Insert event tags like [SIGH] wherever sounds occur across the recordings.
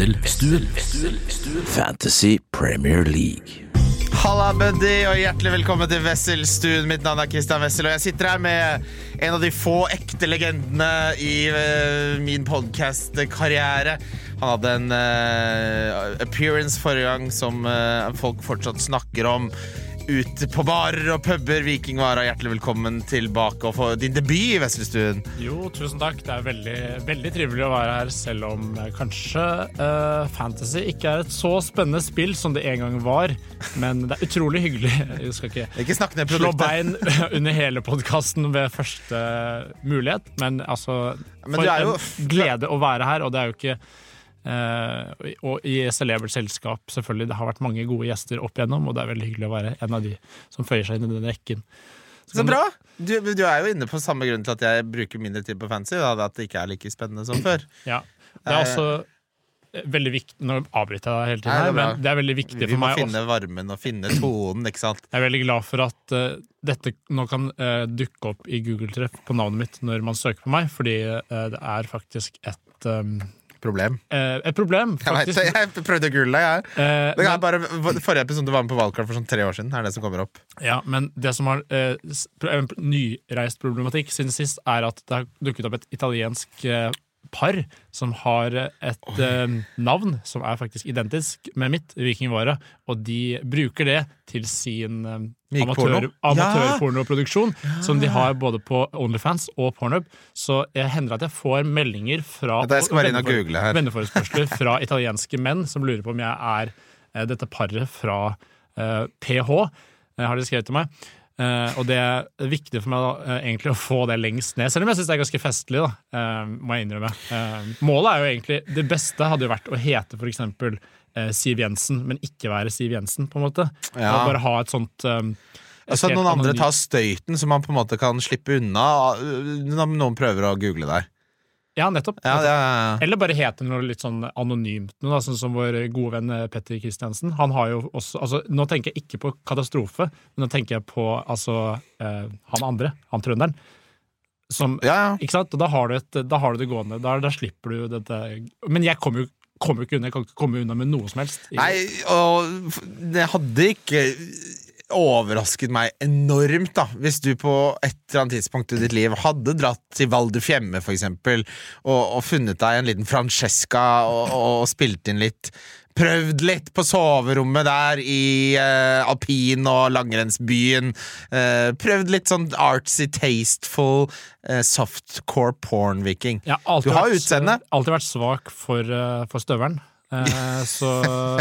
Wesselstuen. Fantasy Premier League. Halla, buddy, og hjertelig velkommen til Wesselstuen. Mitt navn er Christian Wessel, og jeg sitter her med en av de få ekte legendene i uh, min podkast-karriere. Han hadde en uh, appearance forrige gang som uh, folk fortsatt snakker om. Ute på barer og puber. Viking Vara, hjertelig velkommen tilbake og få din debut i Vestlestuen. Jo, tusen takk. Det er veldig, veldig trivelig å være her, selv om eh, kanskje uh, Fantasy ikke er et så spennende spill som det en gang var. Men det er utrolig hyggelig. [LAUGHS] Jeg skal ikke Ikke snakk ned slå bein [LAUGHS] under hele podkasten ved første mulighet, men altså Men For en glede å være her, og det er jo ikke og i celebert selskap, selvfølgelig. Det har vært mange gode gjester opp igjennom, og det er veldig hyggelig å være en av de som føyer seg inn i den rekken. Så bra! Du, du er jo inne på samme grunn til at jeg bruker mindre tid på fancy. Da, at det ikke er like spennende som før. [CLEARS THROAT] Ja. Det er Eh, også eh, veldig viktig Nå avbryter jeg deg hele tiden, Nei, det men det er veldig viktig for meg Vi må meg finne varmen og finne [CLEARS THROAT] tonen, ikke sant? Jeg er veldig glad for at uh, dette nå kan uh, dukke opp i Google-treff på navnet mitt når man søker på meg, fordi uh, det er faktisk et um, Problem. eh, et problem, Jeg, vet, faktisk. jeg prøvde å google jeg. Eh, Det men, bare, forrige episode var med på valgkart for sånn tre år siden. er det som kommer opp ja, men det som har eh, nyreist problematikk siden sist, er at det har dukket opp et italiensk eh, par som har et eh, navn som er faktisk identisk med mitt, Vikingvara, og de bruker det til sin eh, amatør, amatørpornoproduksjon, som de har både på Onlyfans og Pornhub. Så jeg hender at jeg får meldinger fra vennefor- venneforespørsler fra italienske menn som lurer på om jeg er eh, dette paret fra eh, PH, eh, har de skrevet til meg. Eh, og det er viktig for meg da, uh, egentlig å få det lengst ned, selv om jeg syns det er ganske festlig. da, uh, må jeg innrømme. Målet er jo egentlig Det beste hadde jo vært å hete eksempel eh, Siv Jensen, men ikke være Siv Jensen, på en måte. Ja. Og bare ha et sånt um, et Altså at noen andre tar støyten, så man på en måte kan slippe unna når noen prøver å google der. Ja, nettopp. Ja, nettopp. er, Eller bare hete noe litt sånn anonymt. Noe, da, sånn som vår gode venn eh, Petter Kristiansen. Han har jo også altså, Nå tenker jeg ikke på katastrofe, men nå tenker jeg på altså, eh, han andre, han trønderen. Som, ja, ja. ikke sant? Og da har du, et, da har du det gående. Da, da slipper du dette Men jeg kommer jo kommer ikke unna, jeg kan ikke komme unna med noe som helst. Nei, og jeg det hadde ikke overrasket meg enormt da hvis du på et eller annet tidspunkt i ditt liv hadde dratt til Val du Fiemme eksempel, og, og funnet deg en liten Francesca og, og spilt inn litt. Prøvd litt på soverommet der i eh, alpin- og langrennsbyen. Eh, prøvd litt sånn artsy, tasteful, eh, softcore porn-viking. Du har vært- utseende. Alltid vært svak for, eh, for støvelen. Eh, så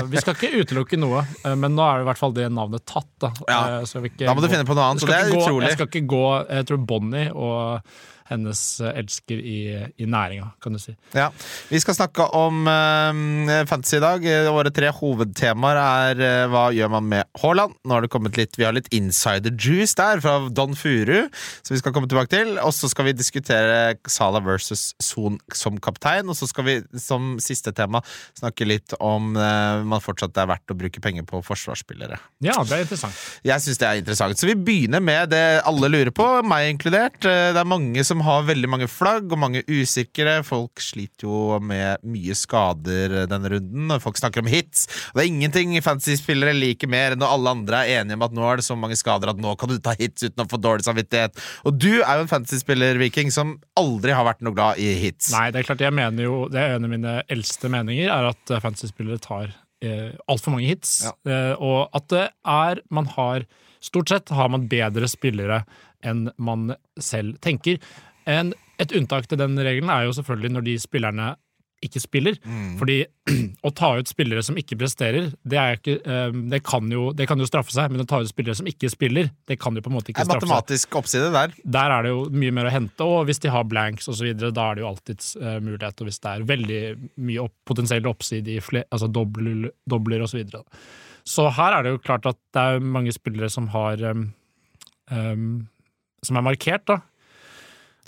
vi skal ikke utelukke noe, eh, men nå er det i hvert fall det navnet tatt. Da, Ja. Eh, Da må du gå- finne på noe annet, Jeg så skal det er gå- utrolig. Jeg skal ikke gå Jeg tror Bonnie og hennes eh, elsker i, i næringa, kan du si. Ja, Vi skal snakke om eh, fantasy i dag. Eh, Våre tre hovedtemaer er eh, hva gjør man med Haaland. Nå har det kommet litt, Vi har litt insider juice der fra Don Furu, som vi skal komme tilbake til. Og så skal vi diskutere Sala versus Son som kaptein. Og så skal vi som siste tema snakke litt om eh, man fortsatt er verdt å bruke penger på forsvarsspillere. Ja, det er interessant. Jeg syns det er interessant. Så vi begynner med det alle lurer på, meg inkludert. Eh, Det er mange som har veldig mange flagg, og mange usikre. Folk sliter jo med mye skader denne runden, folk snakker om hits. Og det er ingenting fantasy-spillere liker mer enn når alle andre er enige om at nå er det så mange skader at nå kan du ta hits uten å få dårlig samvittighet. Og du er jo en fantasy-spiller, Viking, som aldri har vært noe glad i hits. Nei, det er klart jeg mener jo Det er en av mine eldste meninger, er at eh, fantasy-spillere tar eh, altfor mange hits. Ja. Eh, og at det er Man har Stort sett har man bedre spillere enn man selv tenker. En, et unntak til den regelen er jo selvfølgelig når de spillerne ikke spiller. Mm. Fordi [CLEARS THROAT] å ta ut spillere som ikke presterer, det, ikke, eh, det, kan jo, det kan jo straffe seg. Men å ta ut spillere som ikke spiller, det kan jo på en måte ikke straffe seg. matematisk oppside der. Der er det jo mye mer å hente, og hvis de har blanks osv., da er det jo alltids uh, mulighet. Og hvis det er veldig mye opp, potensiell oppside i fle, altså dobler, dobler osv. Så, videre. så her er det jo klart at det er mange spillere som har um, um, Som er markert, da.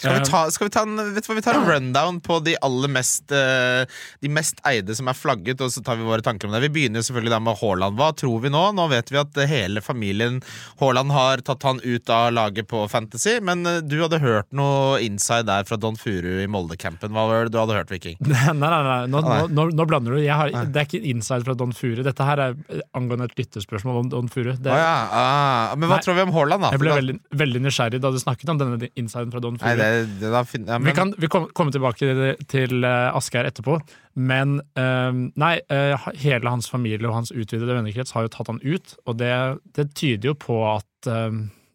Skal vi Eh, ta, skal vi ta en, vet du hva, vi tar en rundown på de aller mest eh, De mest eide som er flagget, og så tar vi våre tanker om det. Vi begynner jo selvfølgelig da med Haaland. Hva tror vi nå? Nå vet vi at hele familien Haaland har tatt han ut av laget på Fantasy, men eh, du hadde hørt noe inside der fra Don Furu i Molde-campen. Hva var det du hadde hørt, Viking? [LAUGHS] Nei, nei, nei, nå, Nei. nå, nå, blander du. Har, det er ikke inside fra Don Furu. Dette her er angående et lyttespørsmål om Don Furu. Det, ah, ja, ah, men hva Nei. tror vi om Haaland, da? Jeg ble veldig, veldig nysgjerrig da du snakket om denne insiden fra Don Furu. Nei, det, da fin- ja, Vi men, kan vi kom, komme tilbake til, til uh, Asgeir etterpå, men uh, nei, uh, hele hans familie og hans utvidede vennekrets har jo tatt han ut, og det, det tyder jo på at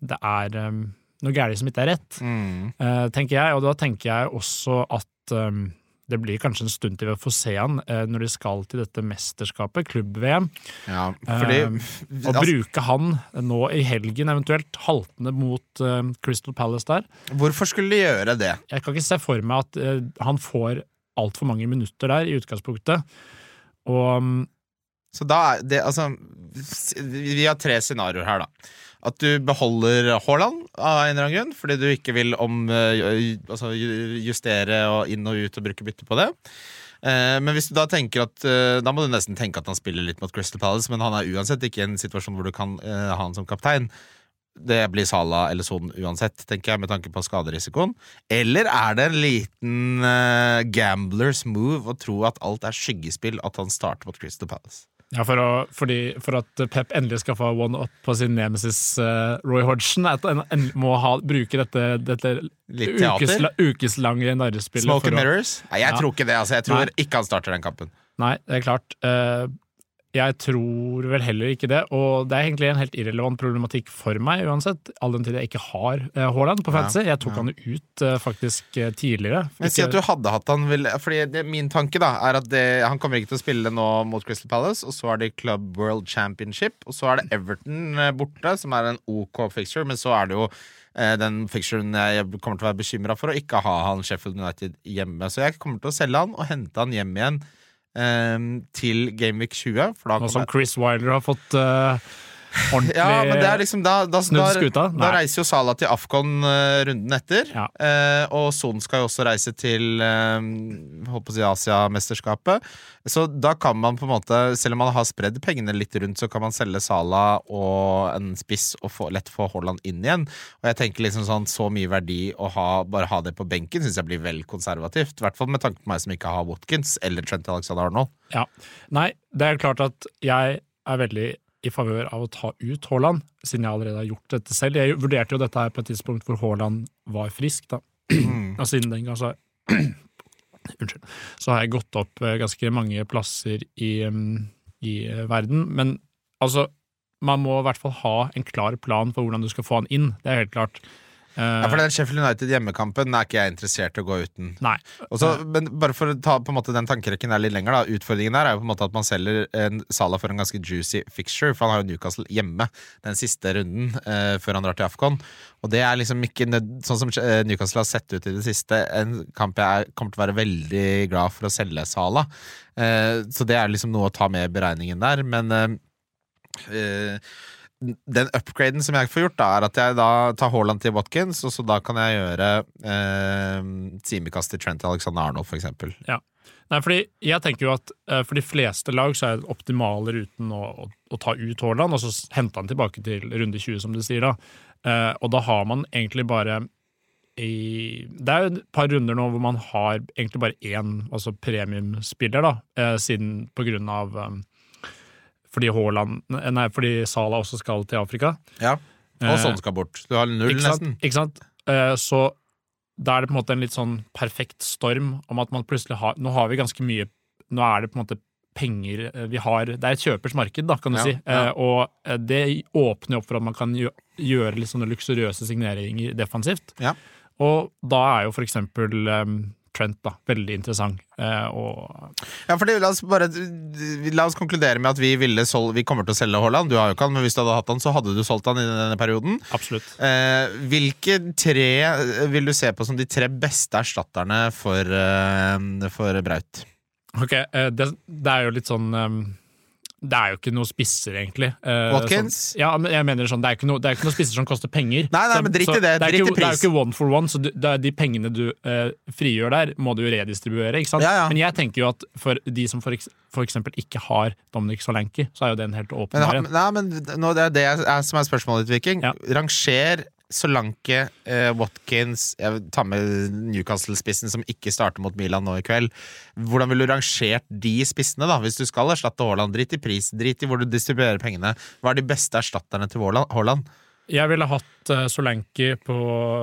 det er um, noe galt som ikke er rett, mm, tenker jeg. Og da tenker jeg også at eh, det blir kanskje en stund til vi får se han eh, når de skal til dette mesterskapet, klubb-VM. ja, fordi Eh, Og altså, bruke han nå i helgen, eventuelt haltende mot eh, Crystal Palace der. Hvorfor skulle de gjøre det? Jeg kan ikke se for meg at eh, han får altfor mange minutter der, i utgangspunktet. Og mm, Så da er det altså Vi har tre scenarioer her, da. At du beholder Haaland av en eller annen grunn, fordi du ikke vil om, eh, altså, justere og inn og ut og bruke bytte på det. Eh, Men hvis du da tenker at eh, Da må du nesten tenke at han spiller litt mot Crystal Palace, men han er uansett ikke i en situasjon hvor du kan ha han som kaptein. Det blir Salah eller Son uansett, tenker jeg, med tanke på skaderisikoen. Eller er det en liten gamblers move å tro at alt er skyggespill, at han starter mot Crystal Palace? Ja, for, å, fordi, for at Pep endelig skal få one up på sin nemesis uh, Roy Hodgson, at han må ha, bruke dette, dette ukesla, ukeslange narrespillet. Smoke and mirrors? Nei, jeg Ja. tror ikke det. altså Jeg tror Nei. ikke han starter den kampen. Nei, det er klart. Eh, jeg tror vel heller ikke det, og det er egentlig en helt irrelevant problematikk for meg uansett, all den tid jeg ikke har eh, Haaland på fantasy. Jeg tok ja. han ut eh, faktisk eh, tidligere. Men Si at du hadde hatt han Fordi det, Min tanke da er at det, han kommer ikke til å spille nå mot Crystal Palace. Og så er det Club World Championship, og så er det Everton borte, som er en OK fixture. Men så er det jo den fixturen jeg kommer til å være bekymra for å ikke ha han Sheffield United hjemme. Så jeg kommer til å selge han og hente han hjem igjen til Gameweek 20. For da Nå som Chris Wilder har fått eh, ordentlig Ja, men det er liksom da, da, da, da reiser jo Sala til Afcon uh, runden etter. Ja. Uh, og Son skal jo også reise til uh, holdt på å si Asiamesterskapet. Så da kan man på en måte, selv om man har spredd pengene litt rundt, så kan man selge Sala og en spiss og få, lett få Haaland inn igjen. Og jeg tenker liksom sånn så mye verdi å ha, bare ha det på benken, syns jeg blir vel konservativt. I hvert fall med tanke på meg som ikke har Watkins eller Trent Alexander Arnold. Ja. Nei, det er klart at jeg er veldig i favør av å ta ut Haaland, siden jeg allerede har gjort dette selv. Jeg vurderte jo dette her på et tidspunkt hvor Haaland var frisk, da. [CLEARS THROAT] Og siden den gang så [CLEARS THROAT] Unnskyld. Så har jeg gått opp eh, ganske mange plasser i, mm, i eh, verden. Men altså, man må i hvert fall ha en klar plan for hvordan du skal få han inn. Det er helt klart. Eh, Ja, for den Sheffield United hjemmekampen er ikke jeg interessert i å gå uten. Nei. Også, men bare for å ta på en måte den tankerekken der litt lenger, da. Utfordringen der er jo på en måte at man selger en Salah for en ganske juicy fixture, for han har jo Newcastle hjemme den siste runden eh, før han drar til Afcon. Og det er liksom ikke sånn som eh, Newcastle har sett ut i det siste, en kamp jeg er, kommer til å være veldig glad for å selge Salah. Eh, så det er liksom noe å ta med i beregningen der, men eh, eh, den upgraden som jeg får gjort, da, er at jeg da tar Haaland til Watkins, og så da kan jeg gjøre eh, timekast til Trent Alexander Arnold, for eksempel. Nei, fordi jeg tenker jo at eh, for de fleste lag så er det optimale ruten å, å, å ta ut Haaland, og så hente han tilbake til runde 20, som du sier da. Eh, og da har man egentlig bare i Det er jo et par runder nå hvor man har egentlig bare én altså premiumspiller, da, eh, siden på grunn av eh, fordi Haaland Nei, fordi Sala også skal til Afrika. Ja. Og sånn skal bort. Du har null, ikke sant? nesten. Ikke sant? Eh, Så da er det på en måte en litt sånn perfekt storm om at man plutselig har Nå har vi ganske mye Nå er det på en måte penger eh, vi har Det er et kjøpers marked, da, kan du Ja, si. ja. Og det åpner opp for at man kan gjøre litt sånne luksuriøse signeringer defensivt. Ja. Og da er jo for eksempel Trent da, veldig interessant. Eh, og Ja, fordi la oss bare La oss konkludere med at vi ville sol Vi kommer til å selge Haaland. Du har jo ikke han, men hvis du hadde hatt han, så hadde du solgt han i denne perioden. absolutt. Eh, hvilke tre vil du se på som de tre beste erstatterne for, eh, for Braut? Ok, eh, det, det er jo litt sånn det er jo ikke noe spisser, egentlig. Eh, Watkins? Sånn, ja, men jeg mener sånn, det er ikke noe, det er ikke noe spisser som koster penger. Nei, nei, men dritt i det. det. er ikke, Det er jo ikke one for one, så du, de pengene du eh, frigjør der, må du jo redistribuere. ikke sant? Ja, ja. Men jeg tenker jo at for de som for, for eksempel ikke har Dominic Solanki, så er jo det en helt åpen Men, nei, men nå, det er det er, som er spørsmålet ditt, Viking. Ja. Ranger Solanke, eh, Watkins Jeg tar med Newcastle-spissen som ikke starter mot Milan nå i kveld. Hvordan ville du rangert de spissene, da hvis du skal erstatte Haaland? Drit i pris, drit i hvor du distribuerer pengene. Hva er de beste erstatterne til Haaland-? Jeg ville hatt uh, Solanke på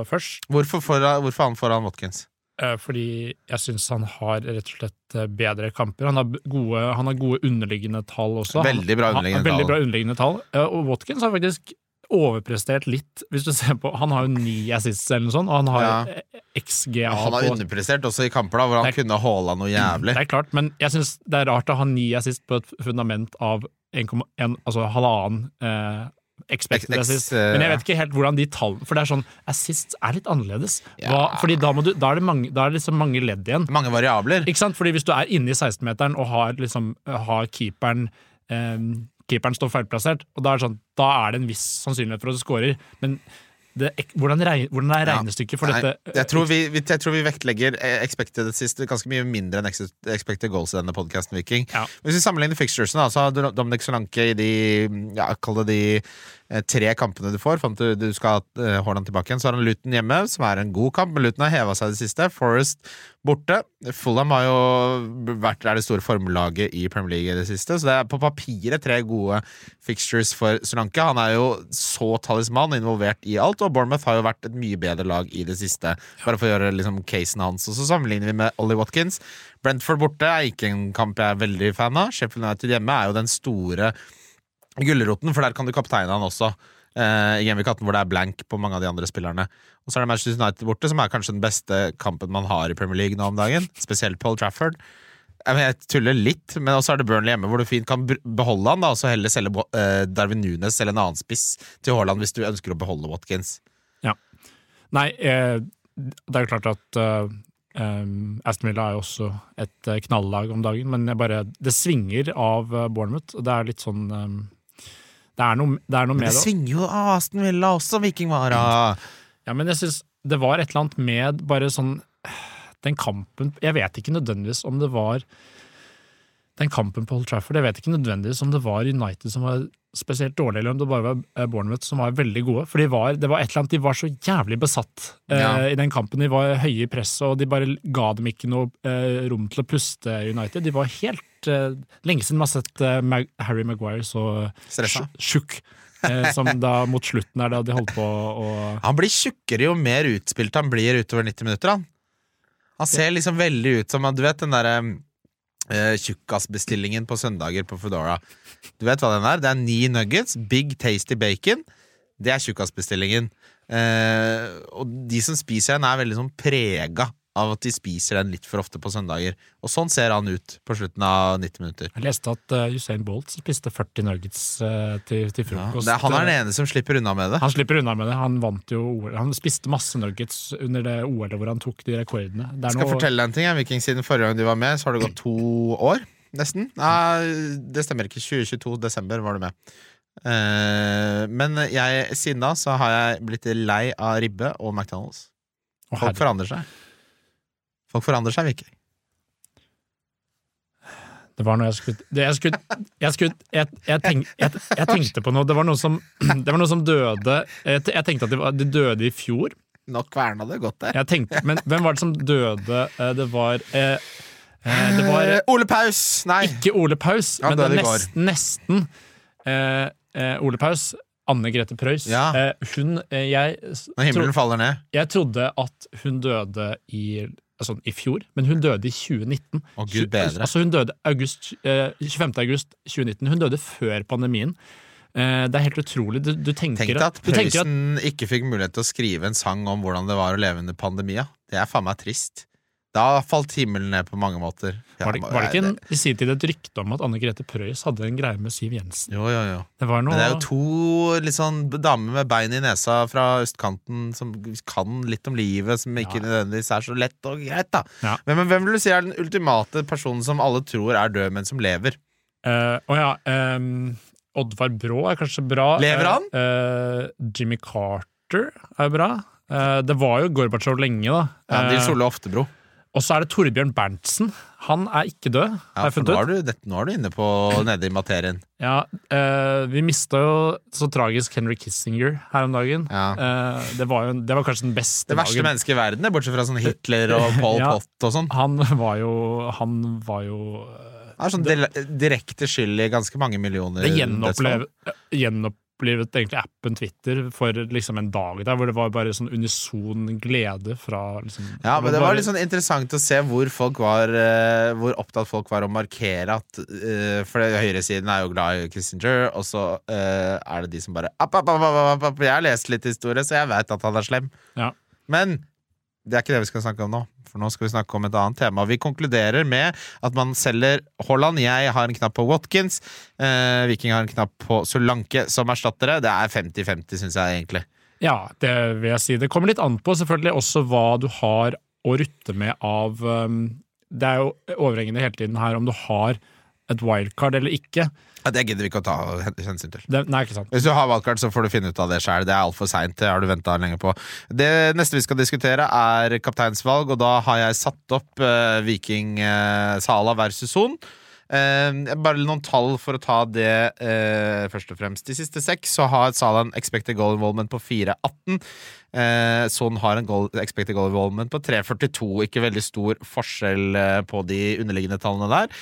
først, Hvorfor, for, hvorfor han foran Watkins? eh, fordi jeg syns han har rett og slett eh, bedre kamper. Han har gode, han har gode underliggende tall også. Veldig bra underliggende han, han, tall. bra underliggende tall. Og Watkins har faktisk overprestert litt, hvis du ser på Han har jo ni assists eller noe sånt, og han har Ja. XGA på han har underprestert også i kamper da hvor han er, kunne Haaland noe jævlig. Det er klart, men jeg syns det er rart å ha ni assist på et fundament av 1,1, altså halvannen eh, expected Ex- assist. eh, Men jeg vet ikke helt hvordan de tallene For det er sånn, assists er litt annerledes. Ja. Hva, fordi da, må du, da, er det mange, da er det liksom mange ledd igjen. Mange variabler. Ikke sant? Fordi hvis du er inne i 16-meteren og har, liksom, har keeperen eh, Keeperen står feilplassert, og da er, sånn, da er det en viss sannsynlighet for at du skårer. Men det, hvordan, reg, hvordan er Ja. regnestykket for Nei, dette? jeg, tror vi, jeg tror vi vektlegger eh, expected sist ganske mye mindre enn expected goals i denne podkasten, Viking. Ja. Hvis vi sammenligner fixturesene, så har Dominic Solanke i de ja, Kall det de tre kampene du får, fram til du skal ha eh, Haaland tilbake igjen. Så har han Luton hjemme, som er en god kamp, men Luton har heva seg i det siste. Forest borte. Fulham har jo vært det store formelaget i Premier League i det siste, så det er på papiret tre gode fixtures for Solanke. Han er jo så talisman involvert i alt, og Bournemouth har jo vært et mye bedre lag i det siste. Bare for å gjøre liksom casen hans. Og så sammenligner vi med Ollie Watkins. Brentford borte er ikke en kamp jeg er veldig fan av. Sheffield United hjemme er jo den store gulroten, for der kan du kapteine han også. eh, I Genvik 18, hvor det er blank på mange av de andre spillerne. Og så er det Manchester United borte, som er kanskje den beste kampen man har i Premier League nå om dagen. Spesielt Paul Trafford. Jeg, tuller litt, men også er det Burnley hjemme, hvor du fint kan beholde han, da, og så heller selge eh, Darwin Nunes eller en annen spiss til Haaland hvis du ønsker å beholde Watkins. Nei, eh, det er jo klart at um, Aston Villa er jo også et knallag om dagen, men bare, det svinger av Bournemouth. og Det er litt sånn um, det, er noe, det er noe Men med det det. svinger jo av Aston Villa også, Viking var av. Ja, men jeg synes det var et eller annet med bare sånn Den kampen Jeg vet ikke nødvendigvis om det var den kampen på Old Trafford. Jeg vet ikke nødvendigvis om det var United som var spesielt dårlig, eller om det bare var eh, Bournemouth som var veldig gode. For de var, det var et eller annet, de var så jævlig besatt eh, Ja. i den kampen. De var høye i presset, og de bare ga dem ikke noe eh, rom til å puste, United. De var helt eh, Lenge siden man har sett Mag Harry Maguire så tjukk. Som da mot slutten der, da de holdt på å Han blir tjukkere jo mer utspilt han blir utover 90 minutter, han. Han ser liksom veldig ut som Du vet den derre uh, tjukkasbestillingen på søndager på Foodora. Du vet hva den er? Det er ni nuggets, big tasty bacon. Det er tjukkasbestillingen. Uh, og de som spiser den, er veldig sånn prega av at de spiser den litt for ofte på søndager. Og sånn ser han ut på slutten av 90 minutter. Jeg leste at uh, Usain Bolt spiste 40 nuggets uh, til, til Ja, frokost. det er, han er den ene som slipper unna med det. Han slipper unna med det. Han vant jo OL. Han spiste masse nuggets under det OL-et hvor han tok de rekordene. Jeg skal noe, fortelle deg en ting, Viking, siden forrige gang du var med, så har det gått to år. Nesten. Nei, det stemmer ikke. 2022, desember var du med. Uh, men jeg, siden da så har jeg blitt lei av ribbe og McDonald's. Folk forandrer seg. Folk forandrer seg, virkelig. det var noe jeg skulle det Jeg, skulle, jeg, skulle, jeg, jeg, tenk, jeg, jeg tenkte på noe. Det var noe som, det var noe som døde Jeg, jeg tenkte at de, de døde i fjor. Nå kverna det godt der. Jeg tenkte, Men hvem var det som døde? Eh, Det var eh, eh, Det var Eh, Ole Paus! Nei! ikke Ole Paus, ja, men det er nest, nesten, eh, eh, Ole Paus. Anne Grete Preus. Ja. Eh, hun jeg, Når himmelen tro, faller ned. jeg trodde at hun døde i altså, i fjor, men hun døde i 2019. Å, Gud bedre. Altså, hun døde august, eh, 25. august 2019. Hun døde før pandemien. Eh, det er helt utrolig. Du, du tenker Tenk deg at Prøysen ikke fikk mulighet til å skrive en sang om hvordan det var å leve under pandemia. Det er faen meg trist. Da falt himmelen ned på mange måter. Ja, var det, var det ikke en, i sin tid et rykte om at Anne Grete Preus hadde en greie med Siv Jensen? Jo, jo, jo. Det var noe Men det er jo to litt sånn damer med bein i nesa fra østkanten som kan litt om livet, som ikke Ja. nødvendigvis er så lett og greit, da. Ja. Men, men hvem vil du si er den ultimate personen som alle tror er død, men som lever? Uh, Å ja. um, Oddvar Brå er kanskje bra. Lever han? Eh, Jimmy Carter er bra. Uh, det var jo Gorbatsjov lenge, da. Ja, Nils Ole Oftebro. Og så er det Torbjørn Berntsen. Han er ikke død, Ja, for nå er, du, dette, nå er du inne på [CLEARS THROAT] nede i materien. Ja, eh, vi mista jo så tragisk Henry Kissinger her om dagen. Ja. Eh, det, var jo, det var kanskje den beste Det verste dagen. mennesket i verden, bortsett fra sånn Hitler og Paul [LAUGHS] Ja. Pott og sånn. Han var jo Han var jo han er sånn direkte skyld i ganske mange millioner Det dødsfall. gjenopplev, gjenopplevet egentlig appen Twitter for liksom en dag der, hvor det var bare sånn unison glede fra liksom Ja, men det var bare- litt sånn interessant å se hvor folk var uh, Hvor opptatt folk var å markere at uh, For høyresiden er jo glad i Kissinger, og så uh, er det de som bare app, app, app, app, app. Jeg har lest litt historie, så jeg vet at han er slem. Ja. Men det er ikke det vi skal snakke om nå. For nå skal vi snakke om et annet tema. Vi konkluderer med at man selger Haaland. Jeg har en knapp på Watkins. Eh, Viking har en knapp på Solanke som erstattere. Det er 50-50, syns jeg egentlig. Ja, det vil jeg si. Det kommer litt an på selvfølgelig også hva du har å rutte med av um, Det er jo overhengende hele tiden her om du har et wildcard eller ikke. Det gidder vi ikke å ta hensyn til. Det, nei, ikke sant. Hvis du har valgkart, så får du finne ut av det sjøl. Det er altfor seint. Det har du venta lenge på. Det neste vi skal diskutere, er kapteinsvalg, og da har jeg satt opp uh, Viking eh, Sala versus Son. Eh, bare noen tall for å ta det eh, først og fremst. De siste seks så har Salah en expected goal involvement på 4,18. Eh, Son har en goal, expected goal involvement på 3,42. Ikke veldig stor forskjell eh, på de underliggende tallene der.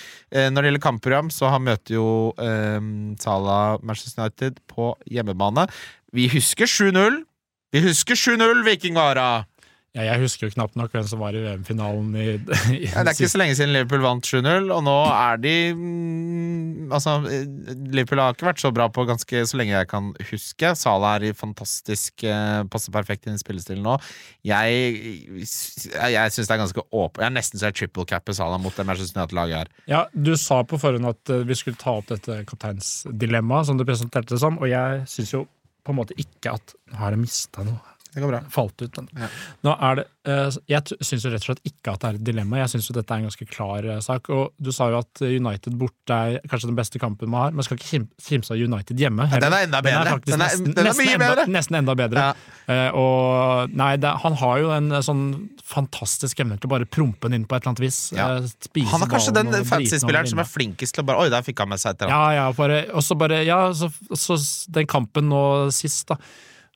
Når det gjelder kampprogram, så har møter jo eh, Sala Manchester United på hjemmebane. Vi husker 7-0. Vi husker 7-0, Vikingvara! Ja, jeg husker jo knapt nok hvem som var i VM-finalen i, [LAUGHS] i Ja, det er ikke så lenge siden Liverpool vant 7-0, og nå er de mm, Altså, eh, Liverpool har ikke vært så bra på ganske så lenge jeg kan huske. Salah er i fantastisk eh, Passer perfekt i den spillestilen nå. Jeg, jeg syns det er ganske åpen Jeg er nesten så jeg triple capper Salah mot det Manchester United-laget her. Ja, Du sa på forhånd at eh, vi skulle ta opp dette kapteinsdilemmaet, som du presenterte det som, og jeg syns jo på en måte ikke at Nå har jeg mista noe. Det går bra. Falt ut. Ja. Nå er det, eh, jeg syns rett og slett ikke at det er et dilemma. Jeg syns dette er en ganske klar eh, sak. Og du sa jo at United borte er kanskje den beste kampen man har. Man skal ikke kim- kimse av United hjemme. Ja, den er enda bedre. faktisk Den er- nesten, den er nesten enda. Nesten enda bedre. Ja. Uh, og nei, det, han har jo en sånn fantastisk evne til å bare prompe den inn på et eller annet vis. Spise Han er kanskje den fantasy-spilleren som er flinkest til å bare Oi, der fikk han med seg et eller annet. ja, ja, bare, og så bare Ja, så, så den kampen nå sist, da,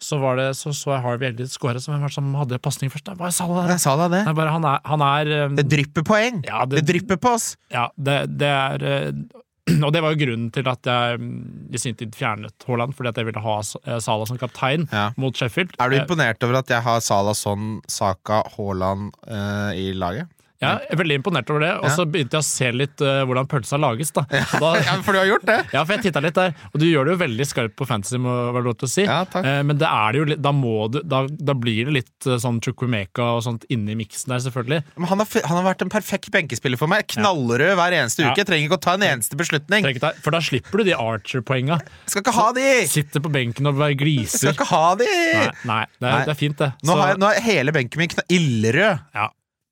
så var det Så, så jeg Harvey Elliot skåre, som, som hadde pasning først. Det var Salah. Jeg sa da det. er bare, han er, han er um, Det drypper poeng! Ja, Det det, drypper på oss! ja, det, det er uh, [CLEARS THROAT] Og det var jo grunnen til at jeg mm, i sin tid fjernet Haaland, fordi at jeg ville ha eh, Salah som kaptein Ja. mot Sheffield. Er du Eh, imponert over at jeg har Salah Son, Saka, Haaland uh, i laget? Ja, jeg er veldig imponert over det. Og så begynte jeg å se litt uh, hvordan pølsa lages, da. Da [LAUGHS] Ja, for du har gjort det! Ja, for jeg titta litt der, og du gjør det jo veldig skarpt på fantasy, må være lov til å si. Ja, takk. Uh, Men det er det jo litt, da, må du, da, da blir det litt uh, sånn chukumeka og sånt inni miksen der, selvfølgelig. Men han har, han har vært en perfekt benkespiller for meg. Knallrød hver eneste uke. Jeg trenger ikke å ta en eneste beslutning. Ta- For da slipper du de Archer-poenga. Skal ikke ha de! Sitter på benken og bare Skal ikke ha de! Nei, nei, det, er, Nei. det er fint, det. Nå, Så- har jeg, nå er hele benken min illerød ildrød. ja.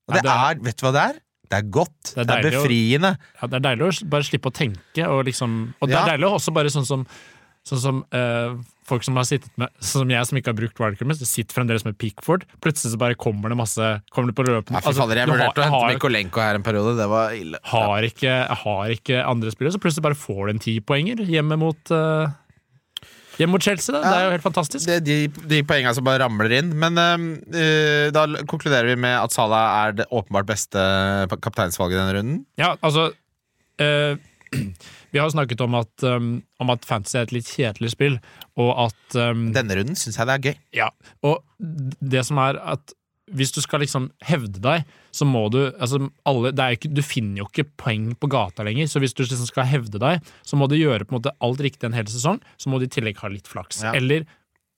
Og det er, vet du hva det er? Det er godt. Det er Det er befriende. å-. Ja, det er deilig å bare slippe å tenke, og liksom Og det Ja. er deilig også bare sånn som Sånn som eh, folk som har sittet med Sånn som jeg som ikke har brukt wildcard, sitter fremdeles med Pickford. Plutselig så bare kommer det masse Kommer det på løpet altså, jeg vurderte å hente Mikolenko her en periode. Det var ille. har, ikke, har ikke andre spillere, så plutselig bare får du en tipoenger hjemme mot uh, Hjemme mot Chelsea. Da. Det er jo helt fantastisk. Det er de, de poengene som bare ramler inn. Men uh, da konkluderer vi med at Salah er det åpenbart beste kapteinsvalget i denne runden. Ja, altså uh, [CLEARS THROAT] Vi har snakket om at, um, om at fantasy er et litt kjedelig spill, og at um, Denne runden syns jeg det er gøy. Ja, og det som er at hvis du skal liksom hevde deg, så må du altså alle, det ikke, Du finner jo ikke poeng på gata lenger, så hvis du liksom skal hevde deg, så må du gjøre på en måte alt riktig en hel sesong, så må du i tillegg ha litt flaks. Ja. Eller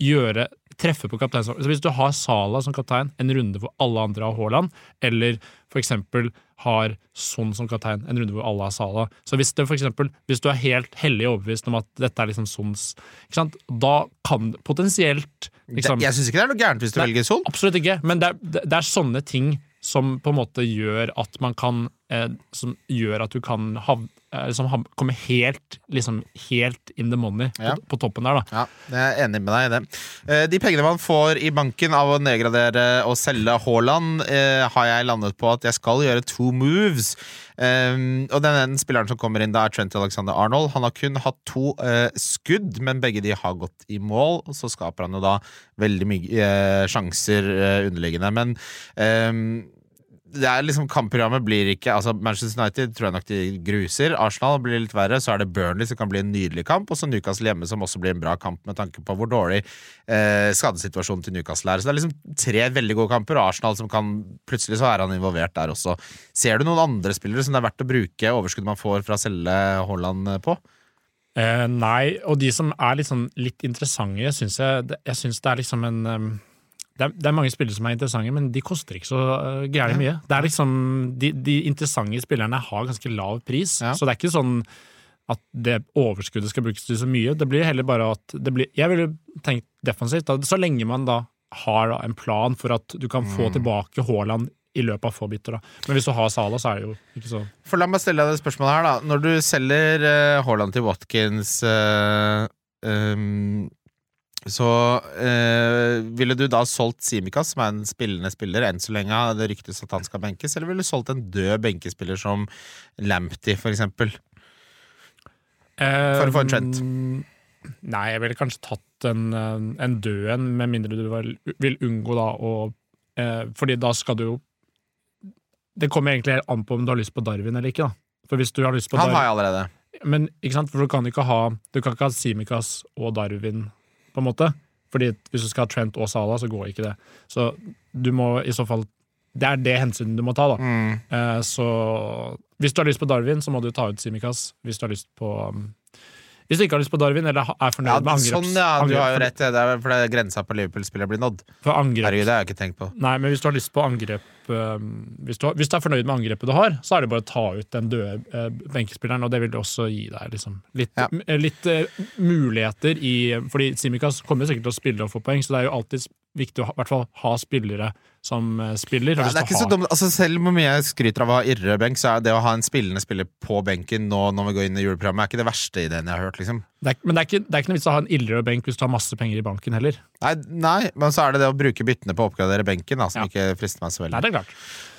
gjøre treffe på kapteinsvalget. Så hvis du har Sala som kaptein en runde hvor alle andre har Haaland, eller eksempel har Son som kaptein en runde hvor alle har Sala Så hvis, det for eksempel, hvis du er helt hellig overbevist om at dette er liksom Sons? Da kan det potensielt liksom, Det, jeg syns ikke det er noe gærent hvis du velger Son. Absolutt ikke, men det er, det er sånne ting som på en måte gjør at man kan eh, som gjør at du kan hav, eh, liksom, hav, komme helt, liksom, helt in the money Ja. på, på toppen der, da. Ja, jeg er enig med deg i det. Eh, De pengene man får i banken av å nedgradere og selge Haaland, eh, har jeg landet på at jeg skal gjøre two moves. Um, og den ene spilleren som kommer inn da, er Trent Alexander Arnold. Han har kun hatt to uh, skudd, men begge de har gått i mål. Og så skaper han jo da veldig mye uh, sjanser uh, underliggende. Men ehm, det er liksom Kampprogrammet blir ikke altså Manchester United tror jeg nok de gruser. Arsenal blir litt verre. Så er det Burnley som kan bli en nydelig kamp. Og så Newcastle hjemme, som også blir en bra kamp med tanke på hvor dårlig eh, skadesituasjonen til Newcastle er. Så det er liksom tre veldig gode kamper, og Arsenal som kan Plutselig så er han involvert der også. Ser du noen andre spillere som det er verdt å bruke overskuddet man får fra å selge Haaland på? Eh, nei, og de som er sånn, litt interessante, syns jeg Jeg syns det er liksom en um, det, er, det er mange spillere som er interessante, men de koster ikke så uh, gærent mye. Det er liksom de, de interessante spillerne har ganske lav pris, så det er ikke sånn at det overskuddet skal brukes til så mye. Det blir heller bare at det blir, Jeg ville tenkt defensivt. Da, så lenge man da har da, en plan for at du kan få tilbake Haaland i løpet av få biter. Da. Men hvis du har Sala, så er det jo ikke så For La meg stille deg det spørsmålet her, da. Når du selger Haaland Haaland til Watkins uh, ehm, så øh, ville du da solgt Simikas, som er en spillende spiller, enn så lenge det ryktes at han skal benkes, eller ville du solgt en død benkespiller som Lamptey, for eksempel? For å få en trend. Um, Nei, jeg ville kanskje tatt en, en død en, med mindre du vil, vil unngå da å eh, Fordi da skal du jo Det kommer egentlig an på om du har lyst på Darwin eller ikke. da For hvis du har lyst på Han har Darwin jeg allerede. Men ikke sant, for du kan ikke ha Du kan ikke ha Simikas og Darwin, på en måte. Fordi hvis du skal ha Trent og Salah, så går ikke det. Så du må i så fall Det er det hensynet du må ta, da. Mm. Eh, så hvis du har lyst på Darwin, så må du ta ut Simikas. Hvis du har lyst på um, Hvis du ikke har lyst på Darwin, eller er fornøyd Ja, med angreps... sånn, ja, du har jo rett. Det er fordi grensa på Liverpool-spillet blir nådd. Herregud, det har jeg ikke tenkt på. Nei, men hvis du har lyst på angrep um, hvis, du har, hvis du er fornøyd med angrepet du har, så er det bare å ta ut den døde uh, benkespilleren, og det vil også gi deg liksom litt, Ja. m- litt eh, muligheter i Fordi Simikaz kommer sikkert til å spille og få poeng, så det er jo alltid viktig å ha, i hvert fall ha spillere som eh, spiller. Ja, hvis det ikke så dumt. Altså, selv hvor mye jeg skryter av å ha irre benk, så er det å ha en spillende spiller på benken nå når vi går inn i juleprogrammet, er ikke det verste ideen jeg har hørt. liksom er, men det er, ikke, det er ikke noe vits å ha en ildrød benk hvis du har masse penger i banken heller. Nei, nei, men så er det det å bruke byttene på å oppgradere benken da, som Ja. ikke frister meg så veldig. Nei, det er klart.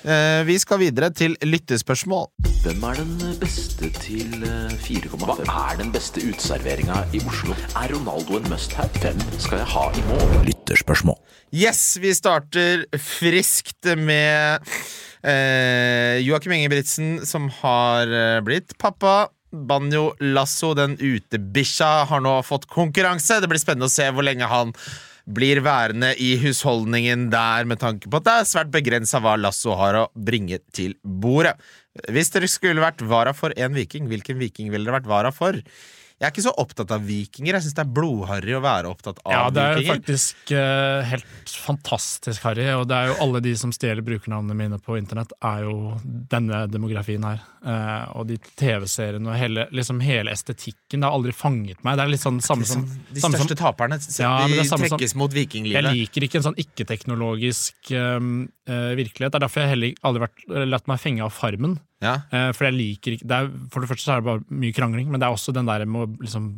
Eh, vi skal videre til lyttespørsmål. Hvem er den beste til eh, 4,5? Hva er den beste uteserveringa i Oslo? Er Ronaldo en must-have? Hvem skal jeg ha i mål? Lytterspørsmål. Yes, vi starter friskt med eh, Joakim Ingebrigtsen, som har eh, blitt pappa. Banjo Lasso, den utebikkja, har nå fått konkurranse. Det blir spennende å se hvor lenge han blir værende i husholdningen der, med tanke på at det er svært begrensa hva Lasso har å bringe til bordet. Hvis dere skulle vært vara for en viking, hvilken viking ville dere vært vara for? Jeg er ikke så opptatt av vikinger. Jeg syns det er blodharry å være opptatt av vikinger. Ja, det er vikinger. faktisk uh, helt fantastisk, Harry. Og det er jo alle de som stjeler brukernavnene mine på internett, er jo denne demografien her. Uh, og de TV-seriene og hele, liksom hele estetikken. Det har aldri fanget meg. Det er litt sånn samme som de samme som- største taperne Ja, de trekkes som- mot Jeg liker ikke en sånn ikke-teknologisk um, uh, virkelighet. Det er derfor jeg heller aldri vært, latt meg fenge av Farmen. Ja. Eh, for jeg liker ikke det er, For det første så er det bare mye krangling, men det er også den der med å liksom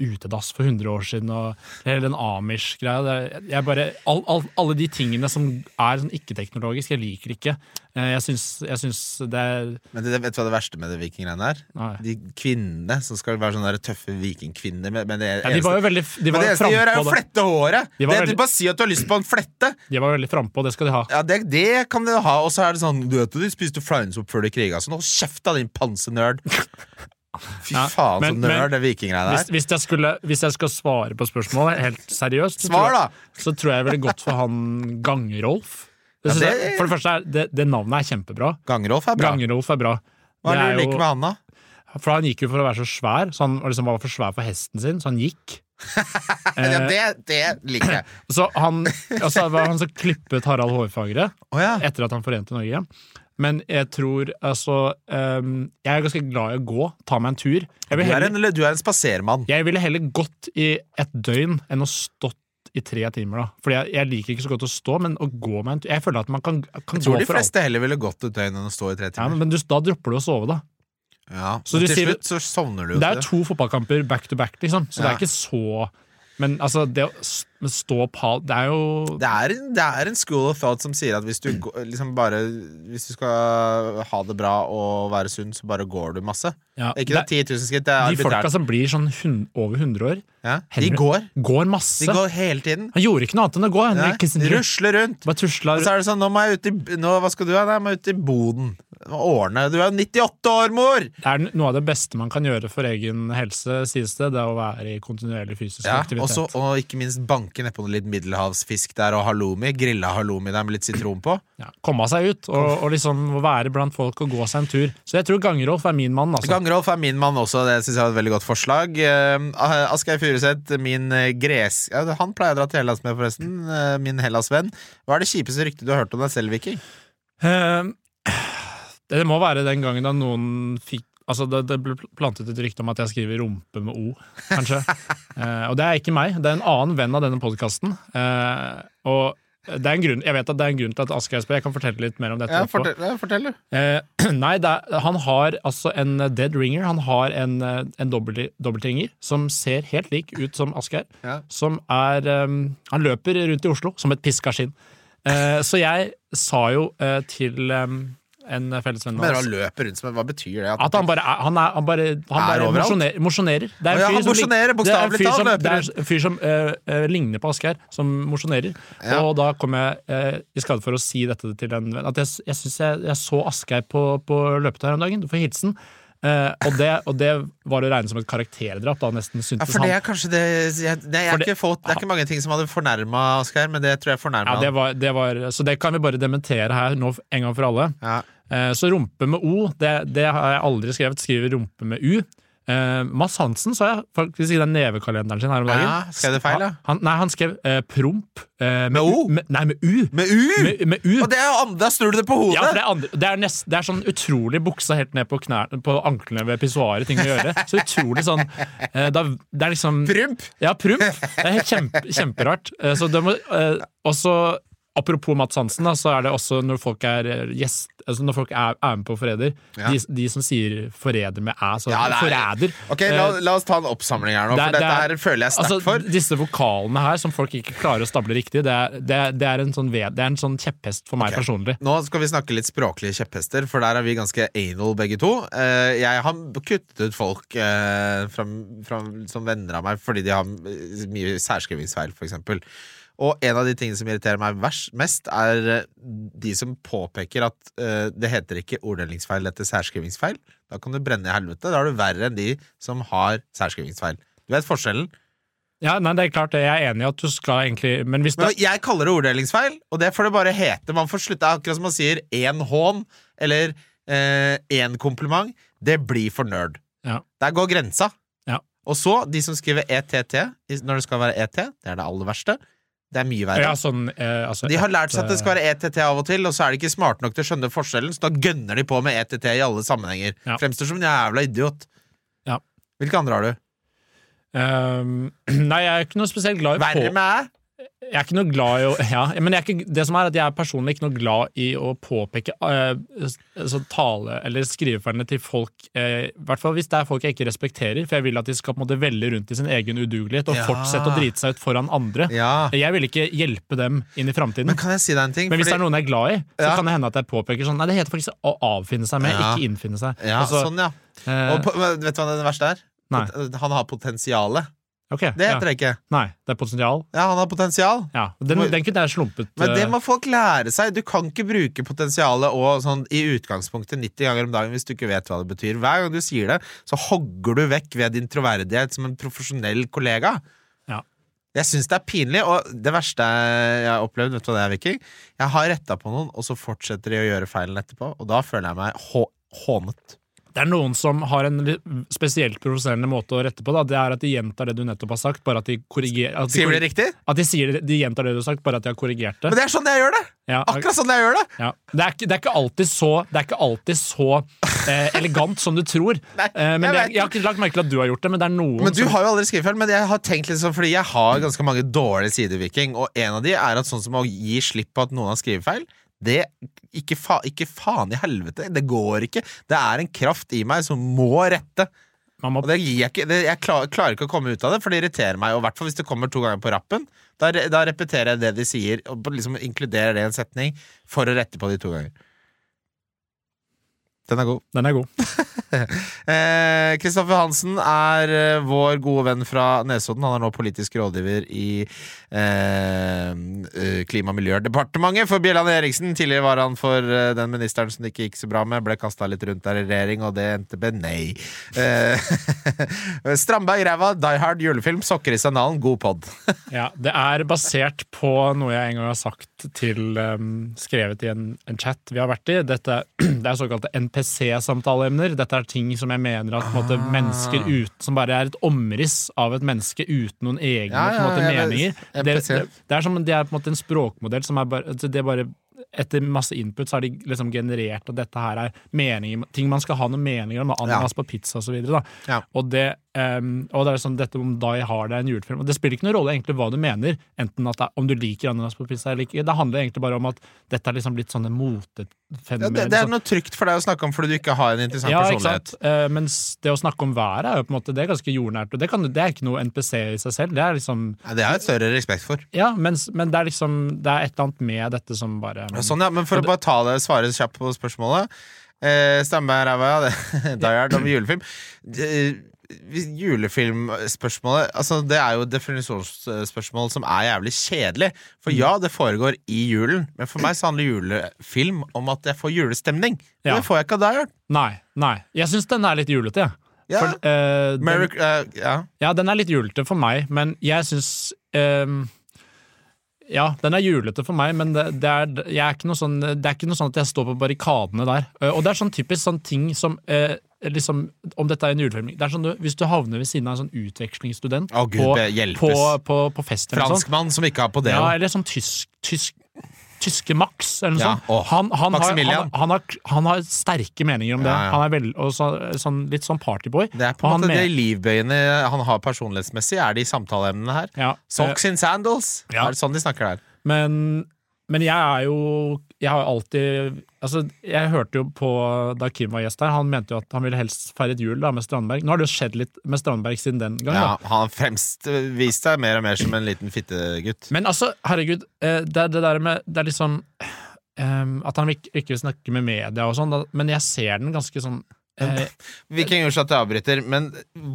utedass for 100 år siden og hele den Amish-greia. all, all, alle de tingene som er sånn ikke-teknologisk, jeg liker ikke. Eh, Jeg syns, jeg syns det er Men det, vet du hva det verste med det vikinggreiene er? Nei. De kvinnene som skal være sånne der tøffe vikingkvinner. Men, men det, Ja, de var jo veldig de men det eneste de gjør, er å flette håret! De det, veldig- du bare si at du har lyst på en flette! De var veldig frampå, det skal de ha. Ja, det, det kan de ha. Og så er det sånn Du vet du, de spiste fleinsopp før de kriga. Så nå kjeft da, din pansenerd! Fy Ja, faen, så men- nerd men- det vikinggreiene Hvis, der. hvis, jeg hvis jeg skal svare på spørsmålet helt seriøst, så, Svar, tror jeg, da! så tror jeg ville gått for han Gangerolf. Det Ja, det- for det første er det, det navnet er kjempebra. Gangerolf er bra. Gangerolf er bra. Hva er det du er liker med han, da? For han gikk jo for å være så svær, så han liksom var for svær for hesten sin, så han gikk. [LAUGHS] Ja, det, det liker jeg. [CLEARS THROAT] Så han, altså, var han som klippet Harald Hårfagre oh, ja. etter at han forente Norge. Men jeg tror altså um, Jeg er ganske glad i å gå, ta meg en tur. Du er heller, en, du er en spasermann. jeg ville heller gått i et døgn enn å stått i tre timer, da. Fordi jeg, jeg liker ikke så godt å stå, men å gå meg en tur Jeg føler at man kan, kan Jeg tror de for alt. fleste heller ville gått et døgn enn å stå i tre timer. Ja, men du, da dropper du å sove, da. Ja, Så til sier- slutt så sovner du jo Det er to fotballkamper back to back, liksom, så det er ikke så Men altså, det å stå pal Det er jo Det er, det er en school of thought som sier at hvis du [CLEARS THROAT] liksom bare Hvis du skal ha det bra og være sunn, så bare går du masse. ja, Ikke det, det 10 000 skritt, De folka som blir sånn hun, over 100 år, Ja, de Henry- går. går masse. De går hele tiden. Han gjorde ikke noe annet enn å gå. Henrik rusler rundt. Bare tusla Og så er det sånn, nå må jeg ut i nå, Hva skal du ha? Nei, jeg må ut i boden. Årene. Du er 98 år, mor! Det er noe av det beste man kan gjøre for egen helse, sies det. Det er å være i kontinuerlig fysisk Ja, aktivitet. også, og ikke minst banke nedpå litt middelhavsfisk der, og halloumi. Grilla halloumi der med litt sitron på. ja, komme seg ut og, og liksom være blant folk og gå seg en tur. Så jeg tror Gangerolf er min mann. altså. Gangerolf er min mann også, det syns jeg var et veldig godt forslag. Uh, Asgeir Furuseth, min eh, gres... Ja, han pleier jeg å dra til Hellas med, forresten. eh, min Hellas-venn. Hva er det kjipeste ryktet du har hørt om deg selv, Viking? Eh, det må være den gangen da noen fikk Altså det, det ble plantet et rykte om at jeg skriver 'rumpe' med O, kanskje. [LAUGHS] Eh, og det er ikke meg, det er en annen venn av denne podkasten. og det er en grunn, jeg vet at det er en grunn til at Asgeir spør, jeg kan fortelle litt mer om dette. Ja, fortell, ja, fortell du. Eh, [CLEARS THROAT] nei, er, han har altså en dead ringer. Han har en, eh, en dobbelt- dobbeltringer som ser helt lik ut som Asgeir. Ja. Som er um, Han løper rundt i Oslo som et piska skinn. Eh, så jeg sa jo eh, til eh, en fellesvenn av Men oss løper rundt som Hva betyr det? at han bare han er, han bare, han bare mosjonerer, mosjonerer. Det er en fyr han som det er en fyr som- Det er en fyr som uh, ligner på Asgeir, som mosjonerer. Ja. Og da kom jeg uh, i skade for å si dette til en venn. At jeg, jeg syns jeg, jeg så Asgeir på, på løpet her om dagen. Du får hilsen. Eh, og, det, og det var å regne som et karakterdrap, da nesten Ja, syntes det han. kanskje det jeg, det, er det- ikke det er ikke mange ting som hadde fornærma Asgeir, men det tror jeg fornærma Ja, det var, det var, så det kan vi bare dementere her nå en gang for alle. Ja. Eh, Så rumpe med O, det, det har jeg aldri skrevet. Skriver rumpe med U. Eh, Mads Hansen sa jeg faktisk i den nevekalenderen sin her om dagen. Ja, skrev det feil, ja? Han, nei, han skrev uh, promp. Uh, Med O? Med, nei, med U. Med U! Med, med U. Og det er andre, da snur du det på hodet! Ja, for det, er andre, det, er nest, det er sånn utrolig buksa helt ned på, knær, på anklene ved pissoaret, ting å gjøre. Så utrolig sånn uh, da, Det er liksom Promp! Ja, promp. Det er helt kjempe, kjemperart. Så det må også Apropos Mats Hansen, da, så er det også når folk er eh, gjest altså Når folk er, er med på Forræder, Ja. de, de som sier 'forræder' med æ, så Ja, er- forræder Ok, la, eh, la oss ta en oppsamling her nå, det for dette det er- her føler jeg sterkt altså, for. Disse vokalene her som folk ikke klarer å stable riktig, det er, det er, en, sånn ved, det en sånn kjepphest for meg okay. personlig. Nå skal vi snakke litt språklige kjepphester, for der er vi ganske anal begge to. Eh, jeg har kuttet ut folk fra, fra, som venner av meg fordi de har mye særskrivingsfeil, for eksempel. Og en av de tingene som irriterer meg mest, er eh, de som påpeker at uh, det heter ikke orddelingsfeil, etter særskrivingsfeil. Da kan du brenne i helvete. Da er du verre enn de som har særskrivingsfeil. Du vet forskjellen? Ja, nei, det er klart, det. jeg er enig i at du skal egentlig Men hvis Men det, jeg kaller det orddelingsfeil, og det får det bare hete. Man får slutte akkurat som man sier én hån eller én kompliment. Det blir for nerd. Ja. Der går grensa. Ja. Og så, de som skriver ETT når det skal være ET, det er det aller verste. Det er mye verre. ja, sånn, eh, altså, De har lært seg at det skal være ETT av og til, og så er de ikke smarte nok til å skjønne forskjellen, så da gønner de på med ETT i alle sammenhenger. Ja. Fremstår som en jævla idiot. Ja. Hvilke andre har du? Um, [CLEARS THROAT] nei, jeg er ikke noe spesielt glad i Verre på, med æ? Jeg er ikke noe glad i å ja, men ikke, Det som er at jeg er personlig ikke noe glad i å påpeke uh, så tale- eller skrivefeilene til folk, i uh, hvert fall hvis det er folk jeg ikke respekterer, for jeg vil at de skal på en måte velle rundt i sin egen udugelighet og Ja. fortsette å drite seg ut foran andre. Ja. Jeg vil ikke hjelpe dem inn i framtiden. Men kan jeg si? Men hvis Fordi- det er noen jeg er glad i, så kan det hende at jeg påpeker sånn Nei, det heter faktisk å avfinne seg med, ikke innfinne seg. Altså, sånn, ja. eh, Og vet du hva det verste er? Nei. Han har potensialet. Ok, Det heter det ikke. Nei, det er potensial. Ja, han har potensial. Ja, den, den kunne jeg slumpet. Men det eh, må folk lære seg. Du kan ikke bruke potensialet og sånn i utgangspunktet 90 ganger om dagen hvis du ikke vet hva det betyr. Hver gang du sier det, så hogger du vekk ved din troverdighet som en profesjonell kollega. Ja. Jeg syns det er pinlig, og det verste jeg har opplevd, vet du hva det er, Viking? Jeg har retta på noen, og så fortsetter de å gjøre feilen etterpå, og da føler jeg meg hånet. Det er noen som har en spesielt provoserende måte å rette på. Da. Det er at de gjentar det du nettopp har sagt, bare at de korrigerer at de, Skriver det riktig? At de, sier, det- de gjentar det du har sagt, bare at de har korrigert det. Men det er sånn jeg gjør det! Ja, Akkurat sånn jeg gjør det! ja. det, er det er ikke alltid så, det er ikke alltid så eh, elegant som du tror. [LAUGHS] Nei, eh, men jeg det, jeg har ikke lagt merke til at du har gjort det, men det er noen Men du som har jo aldri skrevet feil, men jeg har tenkt litt sånn fordi jeg har ganske mange dårlige sider, Viking, og en av de er at sånn som å gi slipp på at noen har skrevet feil, det ikke, fa ikke faen i helvete. Det går ikke. Det er en kraft i meg som må rette. må Og jeg ikke det, Jeg klar, klarer ikke å komme ut av det, for det irriterer meg. Og hvert hvis det kommer to ganger på rappen. Da, da repeterer jeg det de sier, og liksom inkluderer det i en setning for å rette på de to ganger. Den er god. [LAUGHS] Den er god. Eh, Kristoffer Hansen er eh, vår gode venn fra Nesodden. Han er nå politisk rådgiver i eh, eh, Klima- og miljødepartementet for Bjelland Eriksen. Tidligere var han for eh, den ministeren som det ikke gikk så bra med. Ble kasta litt rundt der i regjering, og det endte med nei. Eh, [LAUGHS] Strandberg ræva, Die Hard julefilm, sokker i sandalen, god pod. [LAUGHS] Ja, det er basert på noe jeg en gang har sagt til um, Skrevet i en, en chat vi har vært i. Dette, [CLEARS THROAT] det er såkalte NPC-samtaleemner. Dette er ting som jeg mener at på en måte, Ah. mennesker ut, som bare er et omriss av et menneske uten noen egne Ja, ja, måte, ja, meninger. Det, det, det er som det er på en måte en språkmodell som er bare, altså, det er bare etter masse input så har de liksom generert at dette her er meninger, ting man skal ha noen meninger om. Ananas på pizza og så videre. Da. Ja. Og, det, ehm, og det er sånn, dette om Die Hard er en julefilm. Og det spiller ikke noen rolle egentlig hva du mener, enten at det er, om du liker ananas på pizza eller ikke. Det handler egentlig bare om at dette er liksom blitt sånne Ja, motefenomener. det, det er noe trygt for deg å snakke om fordi du ikke har en interessant ja, personlighet. sant? Men mens det å snakke om været er jo på en måte Det er ganske jordnært. Og det, kan, det er ikke noe NPC i seg selv. Det er liksom Ja, det har jeg et større respekt for. Ja, mens, men det er liksom Det er et eller annet med dette som bare Ja, Sånn, ja, men For å bare ta det, svare kjapt på spørsmålet. Eh, Stemmer ræva, ja. [LAUGHS] Die Hard om julefilm. Julefilmspørsmålet altså Det er jo et definisjonsspørsmål som er jævlig kjedelig. For ja, det foregår i julen, men for meg så handler julefilm om at jeg får julestemning. Ja. det får jeg ikke av deg. Nei. nei. Jeg syns den er litt julete, jeg. Ja. For, uh, den- Merry, eh, ja. Ja, den er litt julete for meg, men jeg syns ehm, Ja, den er julete for meg, men det, det, er, jeg er ikke noe sånn, det er ikke noe sånn at jeg står på barrikadene der. Eh, Og det er sånn typisk sånn ting som eh, liksom, Om dette er en julefilm det er sånn du, Hvis du havner ved siden av en sånn utvekslingsstudent Å, Gud, på, på, på, på fest sånt, Franskmann som ikke har på det. ja, eller sånn tysk, tysk Tyske Max, eller noe Ja, sånt. Han, han, har, han, har, han har sterke meninger om det. Ja, ja. Han er vel, så, sånn, litt sånn partyboy. Det er på en måte det livbøyene han har personlighetsmessig, er de samtaleemnene her. eh, Socks in sandals. Ja. Er det sånn de snakker der? Men, men jeg er jo Jeg har alltid Altså, jeg hørte jo på da Kim var gjest her, han mente jo at han ville helst feiret jul da med Strandberg. Nå har det jo skjedd litt med Strandberg siden den gang, Ja, han har fremst vist seg mer og mer som en liten fittegutt. Men altså, herregud, eh, det er det der med Det er liksom um, At han ikke, ikke vil snakke med media og sånn, men jeg ser den ganske sånn eh, [LAUGHS] Viking unnskyld at jeg avbryter, men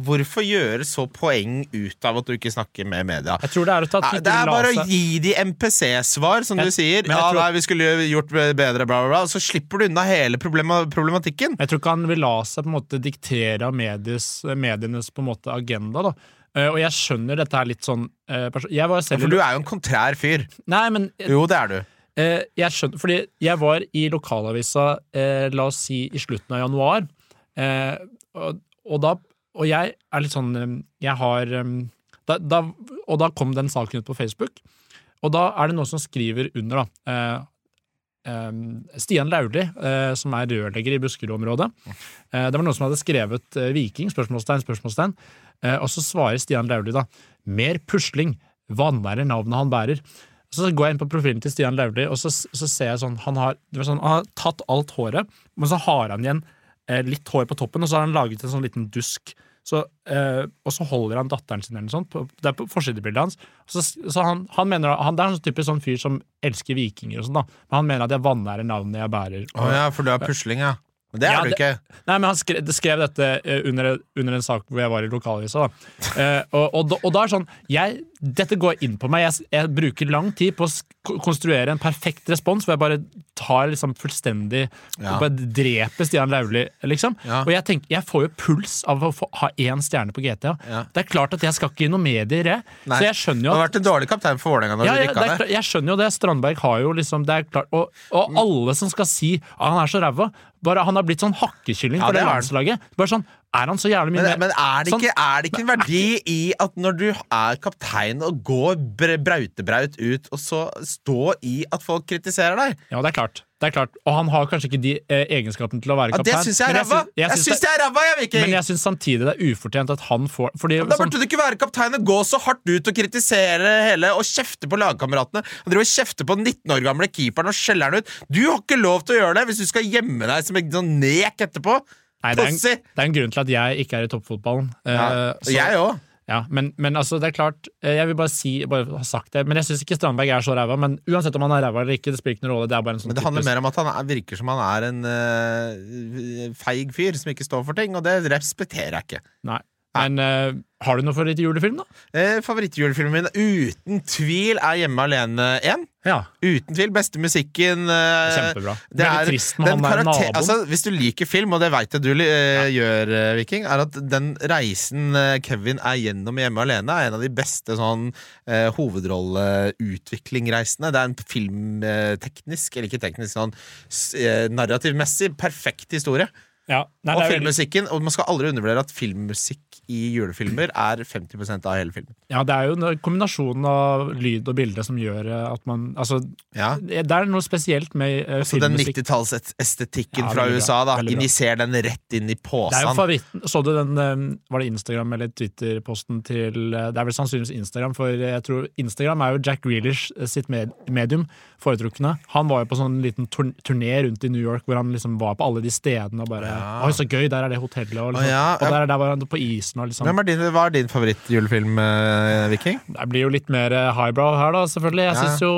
hvorfor gjøre så poeng ut av at du ikke snakker med media? Jeg tror det er å ta tid Det er bare å gi de MPC-svar, som Jeg- du sier. Ja, tror- nei, vi skulle gjort bedre, bla, bla, bla. Så slipper du unna hele problematikken. Jeg tror ikke han vil la seg på en måte diktere av medies, medienes på en måte agenda. da Uh, Og jeg skjønner dette er litt sånn uh, selv For du er jo en kontrær fyr. Nei, men Jo, det er du. Eh, jeg skjønner, fordi jeg var i lokalavisa, la oss si i slutten av januar, eh, og, og da Og jeg er litt sånn eh, Jeg har eh, da, da, Og da kom den saken ut på Facebook, og da er det noen som skriver under, da. Eh, eh, Stian Lauli, som er rørlegger i Buskerud-området. Det var noen som hadde skrevet Viking, spørsmålstegn, spørsmålstegn. Og så svarer Stian Lauli da mer pusling, vanære navnet han bærer. Så går jeg inn på profilen til Stian Lauli, og så, så ser jeg sånn han har, sånn han har tatt alt håret, men så har han igjen litt hår på toppen, og så har han laget en sånn liten dusk. Så, eh, og så holder han datteren sin eller noe sånt. Det er på forsidebildet hans. Så, så han, han mener, han, Det er en sånn typisk sånn fyr som elsker vikinger og sånn, da. Men han mener at jeg vanærer navnet jeg bærer. Å ja, for du er pusling, ja. Men det er Ja, du det- ikke. Nei, men Han skrev, skrev dette eh, under, under en sak hvor jeg var i lokalavisa. Eh, og, og, og da er sånn jeg, Dette går inn på meg. Jeg, jeg bruker lang tid på å konstruere en perfekt respons, hvor jeg bare tar liksom fullstendig Ja. Bare dreper Stian Lauli, liksom. Ja. Og jeg tenker, jeg får jo puls av å få, ha én stjerne på GTA. Ja. Det er klart at jeg skal ikke i noen medier, jeg. Nei. Så jeg skjønner Du jo har vært en dårlig kaptein for Vålerenga når ja, du rykka ned. jeg skjønner jo det. Strandberg har jo liksom det er klart, Og, og alle som skal si at han er så ræva, bare, Han har blitt sånn hakkekylling Ja, for det det er landslaget. Bare sånn, Er han så jævlig mye Men, men er, det sånn- ikke, er det ikke en verdi i at når du er kaptein og går br- brautebraut ut, og så stå i at folk kritiserer deg? Ja, det er klart. Det er klart. Og han har kanskje ikke de eh, egenskapene til å være kaptein. Ja, det syns jeg er men ræva! Jeg syns det er ræva, jeg, Men jeg syns samtidig det er ufortjent at han får Fordi Da sånn, du ikke være kaptein og gå så hardt ut og kritisere hele og kjefte på lagkameratene. Han driver og kjefter på den 19 år gamle keeperen og skjeller han ut. Du har ikke lov til å gjøre det hvis du skal gjemme deg som en sånn nek etterpå. Nei, det, er en, det er en grunn til at jeg ikke er i toppfotballen. Eh, Ja, så- jeg òg. Ja, men, men altså, det er klart eh, Jeg vil bare si bare ha sagt det Men jeg syns ikke Strandberg er så ræva. Men uansett om han er ræva eller ikke, det spiller ikke noen rolle. Det er bare en sånn Men det handler mer om at han er, virker som han er en uh, feig fyr som ikke står for ting, og det respekterer jeg ikke. Nei. Men uh, har du noe favorittjulefilm, da? Eh, Favorittjulefilmen min uten tvil er Hjemme alene 1. Ja. Uten tvil. Beste musikken. eh, Kjempebra. det er- trist med han der naboen. Altså, hvis du liker film, og det veit jeg du eh, gjør, eh, Viking, er at den reisen eh, Kevin er gjennom i Hjemme alene, er en av de beste sånn hovedrolleutvikling-reisene. Det er en filmteknisk, eller ikke teknisk, sånn narrativmessig perfekt historie. Ja. Nei, og filmmusikken. Og man skal aldri undervurdere at filmmusikk i julefilmer er 50% av hele filmen. ja, det er jo en kombinasjon av lyd og bilde som gjør eh, at man Altså, Ja. det er noe spesielt med eh, filmmusikk. den 90-tallsestetikken Ja, fra. USA, da. Injiser den rett inn i posen. Så du den eh, Var det Instagram eller Twitter-posten til eh, Det er vel sannsynligvis Instagram, for jeg tror Instagram er jo Jack Grealish eh, sitt med, medium foretrukne. Han var jo på sånn liten turné rundt i New York hvor han liksom var på alle de stedene og bare Ja. Oi, så gøy, der er det hotellet, og, liksom, ja. og der, er- der var han på isen og liksom Hvem er din, hva er din favorittjulefilm, eh, Viking? Det blir jo litt mer eh, highbrow her, da, selvfølgelig. Jeg Ja. syns jo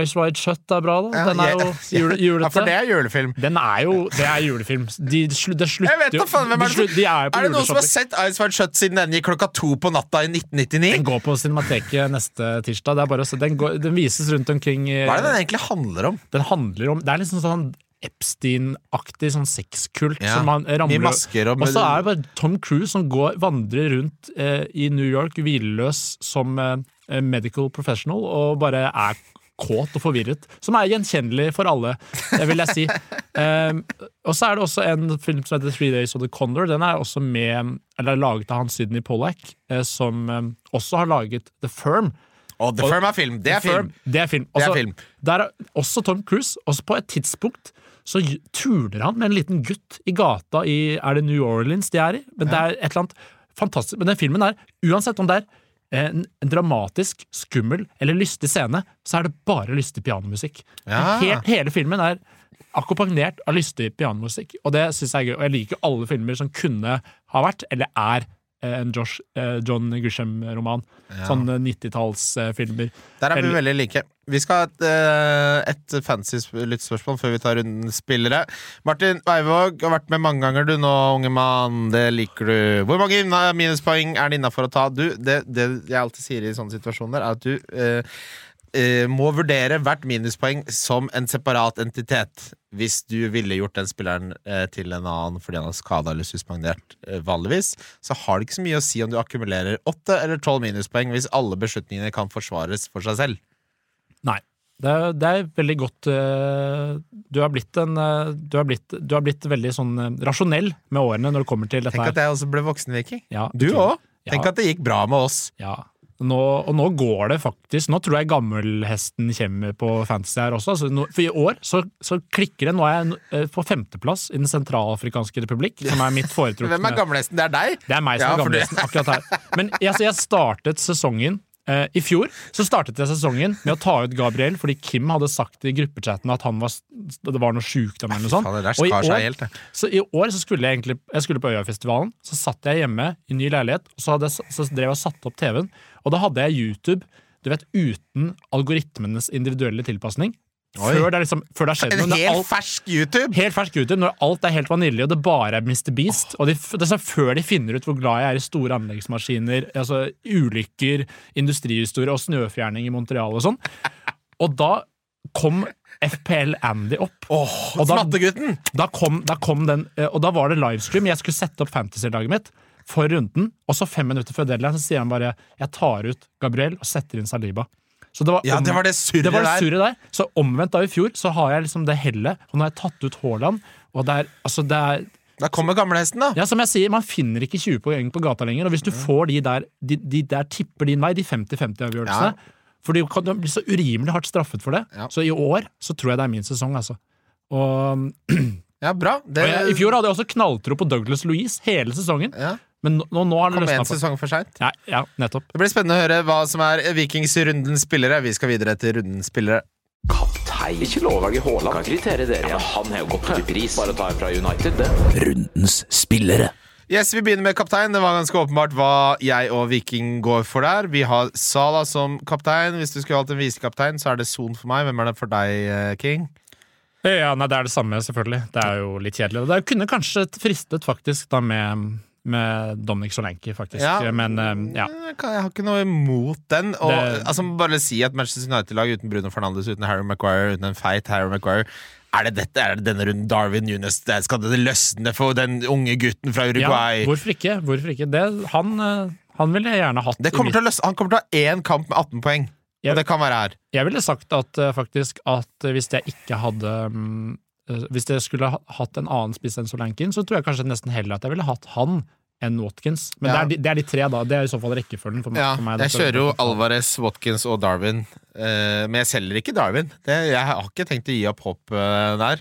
Ice Wide Shut er bra, da. Den er jo jule, [LAUGHS] julete. Ja, for det er julefilm. Den er jo Det er julefilm. De, det slutter Jeg vet da faen, hvem er det De er jo Er det noen som har sett Ice White Shut siden den gikk klokka to på natta i 1999? Den går på Cinemateket neste tirsdag. Det er bare å se. Den, går, den vises rundt omkring. Hva er det den egentlig handler om? Den handler om Det er liksom sånn Epstein-aktig sånn sexkult Ja, som han ramler og så er det bare Tom Cruise som går, vandrer rundt eh, i New York hvileløs som eh, medical professional og bare er kåt og forvirret. Som er gjenkjennelig for alle, det vil jeg si. Um, [LAUGHS] og så er det også en film som heter Three Days of the Condor. Den er også med, eller er laget av han Sydney Pollack, eh, som eh, også har laget The Firm. Og The Firm er film. Det er film. Det er film. Det er Også- film. Der er også Tom Cruise. Også på et tidspunkt så turner han med en liten gutt i gata i Er det New Orleans de er i? Men det er et eller annet fantastisk. Men den filmen er, uansett om det er en, en dramatisk, skummel eller lystig scene, så er det bare lystig pianomusikk. Ja. He, hele filmen er akkompagnert av lystig pianomusikk, og det syns jeg er gøy. Og jeg liker alle filmer som kunne ha vært, eller er, en Josh, eh, John Grisham-roman. Sånne 90-tallsfilmer. Der er vi veldig like. Vi skal ha et, eh, et fancy sp- lyttspørsmål før vi tar runden spillere. Martin Weivåg har vært med mange ganger, du nå, unge mann. Det liker du. Hvor mange minuspoeng er det innafor å ta? Du, det, det jeg alltid sier i sånne situasjoner, er at du eh, eh, må vurdere hvert minuspoeng som en separat entitet. Hvis du ville gjort den spilleren uh, til en annen fordi han er skada eller suspendert uh, vanligvis, så har det ikke så mye å si om du akkumulerer åtte eller tolv minuspoeng hvis alle beslutningene kan forsvares for seg selv. Nei. Det er, det er veldig godt Du har blitt en du har blitt, du har blitt veldig sånn rasjonell med årene når det kommer til dette Tenk at jeg også ble voksen, Viking. Ja, Du òg. Tenk Ja. at det gikk bra med oss. Ja. Nå, og nå går det faktisk Nå tror jeg gammelhesten kommer på fantasy her også. Altså, nå, for i år så, så klikker det. Nå er jeg eh, på femteplass i Den sentralafrikanske republikk, som er mitt foretrukne [LAUGHS] Hvem er gammelhesten? Det er deg? Det er meg Ja, som er gammelhesten akkurat her. Men altså, jeg startet sesongen eh, I fjor så startet jeg sesongen med å ta ut Gabriel fordi Kim hadde sagt i gruppechatten at han var, det var noe sjukdom eller noe sånt. Og i år- helt. Så i år så skulle jeg egentlig Jeg skulle på Øyafestivalen. Så satt jeg hjemme i ny leilighet, og så, hadde jeg, så drev jeg og satte opp TV-en. Og da hadde jeg YouTube, du vet, uten algoritmenes individuelle tilpasning. Før det, liksom, før det skjedd noe. En helt alt- fersk YouTube! Helt fersk YouTube, når alt er helt vanilje og det bare er Mr. Beast. Og de, det er sånn før de finner ut hvor glad jeg er i store anleggsmaskiner, altså ulykker, industrihistorie og snøfjerning i Montreal og sånn. Og da kom FPL Andy opp. Åh, Og da- Smattegutten! Da kom, da kom den, eh, og da var det livestream. Jeg skulle sette opp fantasy-laget mitt for runden, og så fem minutter før deadline så sier han bare jeg tar ut Gabriel og setter inn Saliba. Så det var, Ja, det var det surret det var det der. surret der. Så omvendt da i fjor så har jeg liksom det hellet, og nå har jeg tatt ut Haaland, Og det er, altså det er Da kommer gamlehesten, da. Ja, som jeg sier, man finner ikke 20 poeng på gata lenger, og hvis du får de der de, de der tipper din vei, de 50-50-avgjørelsene For du kan bli så urimelig hardt straffet for det. Ja. Så i år så tror jeg det er min sesong, altså. Og, Ja, bra. Det og jeg, I fjor hadde jeg også knalltro på Douglas Louise hele sesongen, ja. Men nå, nå, har det kom løsna en for sesong for seint. ja, ja, nettopp. Det blir spennende å høre hva som er Vikings rundens spillere. Vi skal videre til rundens spillere. Kaptein. Ikke lov å velge Haaland. Kan kritere dere. Ja, men han har jo gått til pris. Bare ta en fra United, det. Rundens spillere. Yes, Vi begynner med kaptein. Det var ganske åpenbart hva jeg og Viking går for der. Vi har Sala som kaptein. Hvis du skulle valgt en visekaptein, så er det Son for meg. Hvem er det for deg, eh, King? Ja, nei, Det er det samme, selvfølgelig. Det er jo litt kjedelig. Det kunne kanskje fristet faktisk da med, med Dominic Solanke, faktisk. Ja. Men eh, ja. Jeg, har ikke noe imot den. Og Det- altså Bare si at Manchester United-lag uten Bruno Fernandes, uten Harry Maguire, uten en feit Harry Maguire er det dette, er det denne runden Darwin Nunes Skal det løsne for den unge gutten fra ja, Uruguay? hvorfor ikke? Hvorfor ikke? Det, han, eh, han ville jeg gjerne hatt det kommer løsne, han kommer til å ha én kamp med 18 poeng. Jeg- Og det kan være her. Jeg ville sagt at eh, faktisk at hvis jeg ikke hadde mm, Hvis jeg skulle ha hatt en annen spiss enn Solankin, så tror jeg kanskje nesten heller at jeg ville hatt han enn Watkins. Men Ja. det, er de, det er de tre, da. Det er i så fall rekkefølgen for, Ja, for meg. jeg kjører jo Alvarez, Watkins og Darwin, uh, men jeg selger ikke Darwin. Det, jeg har ikke tenkt å gi opp håp uh, der.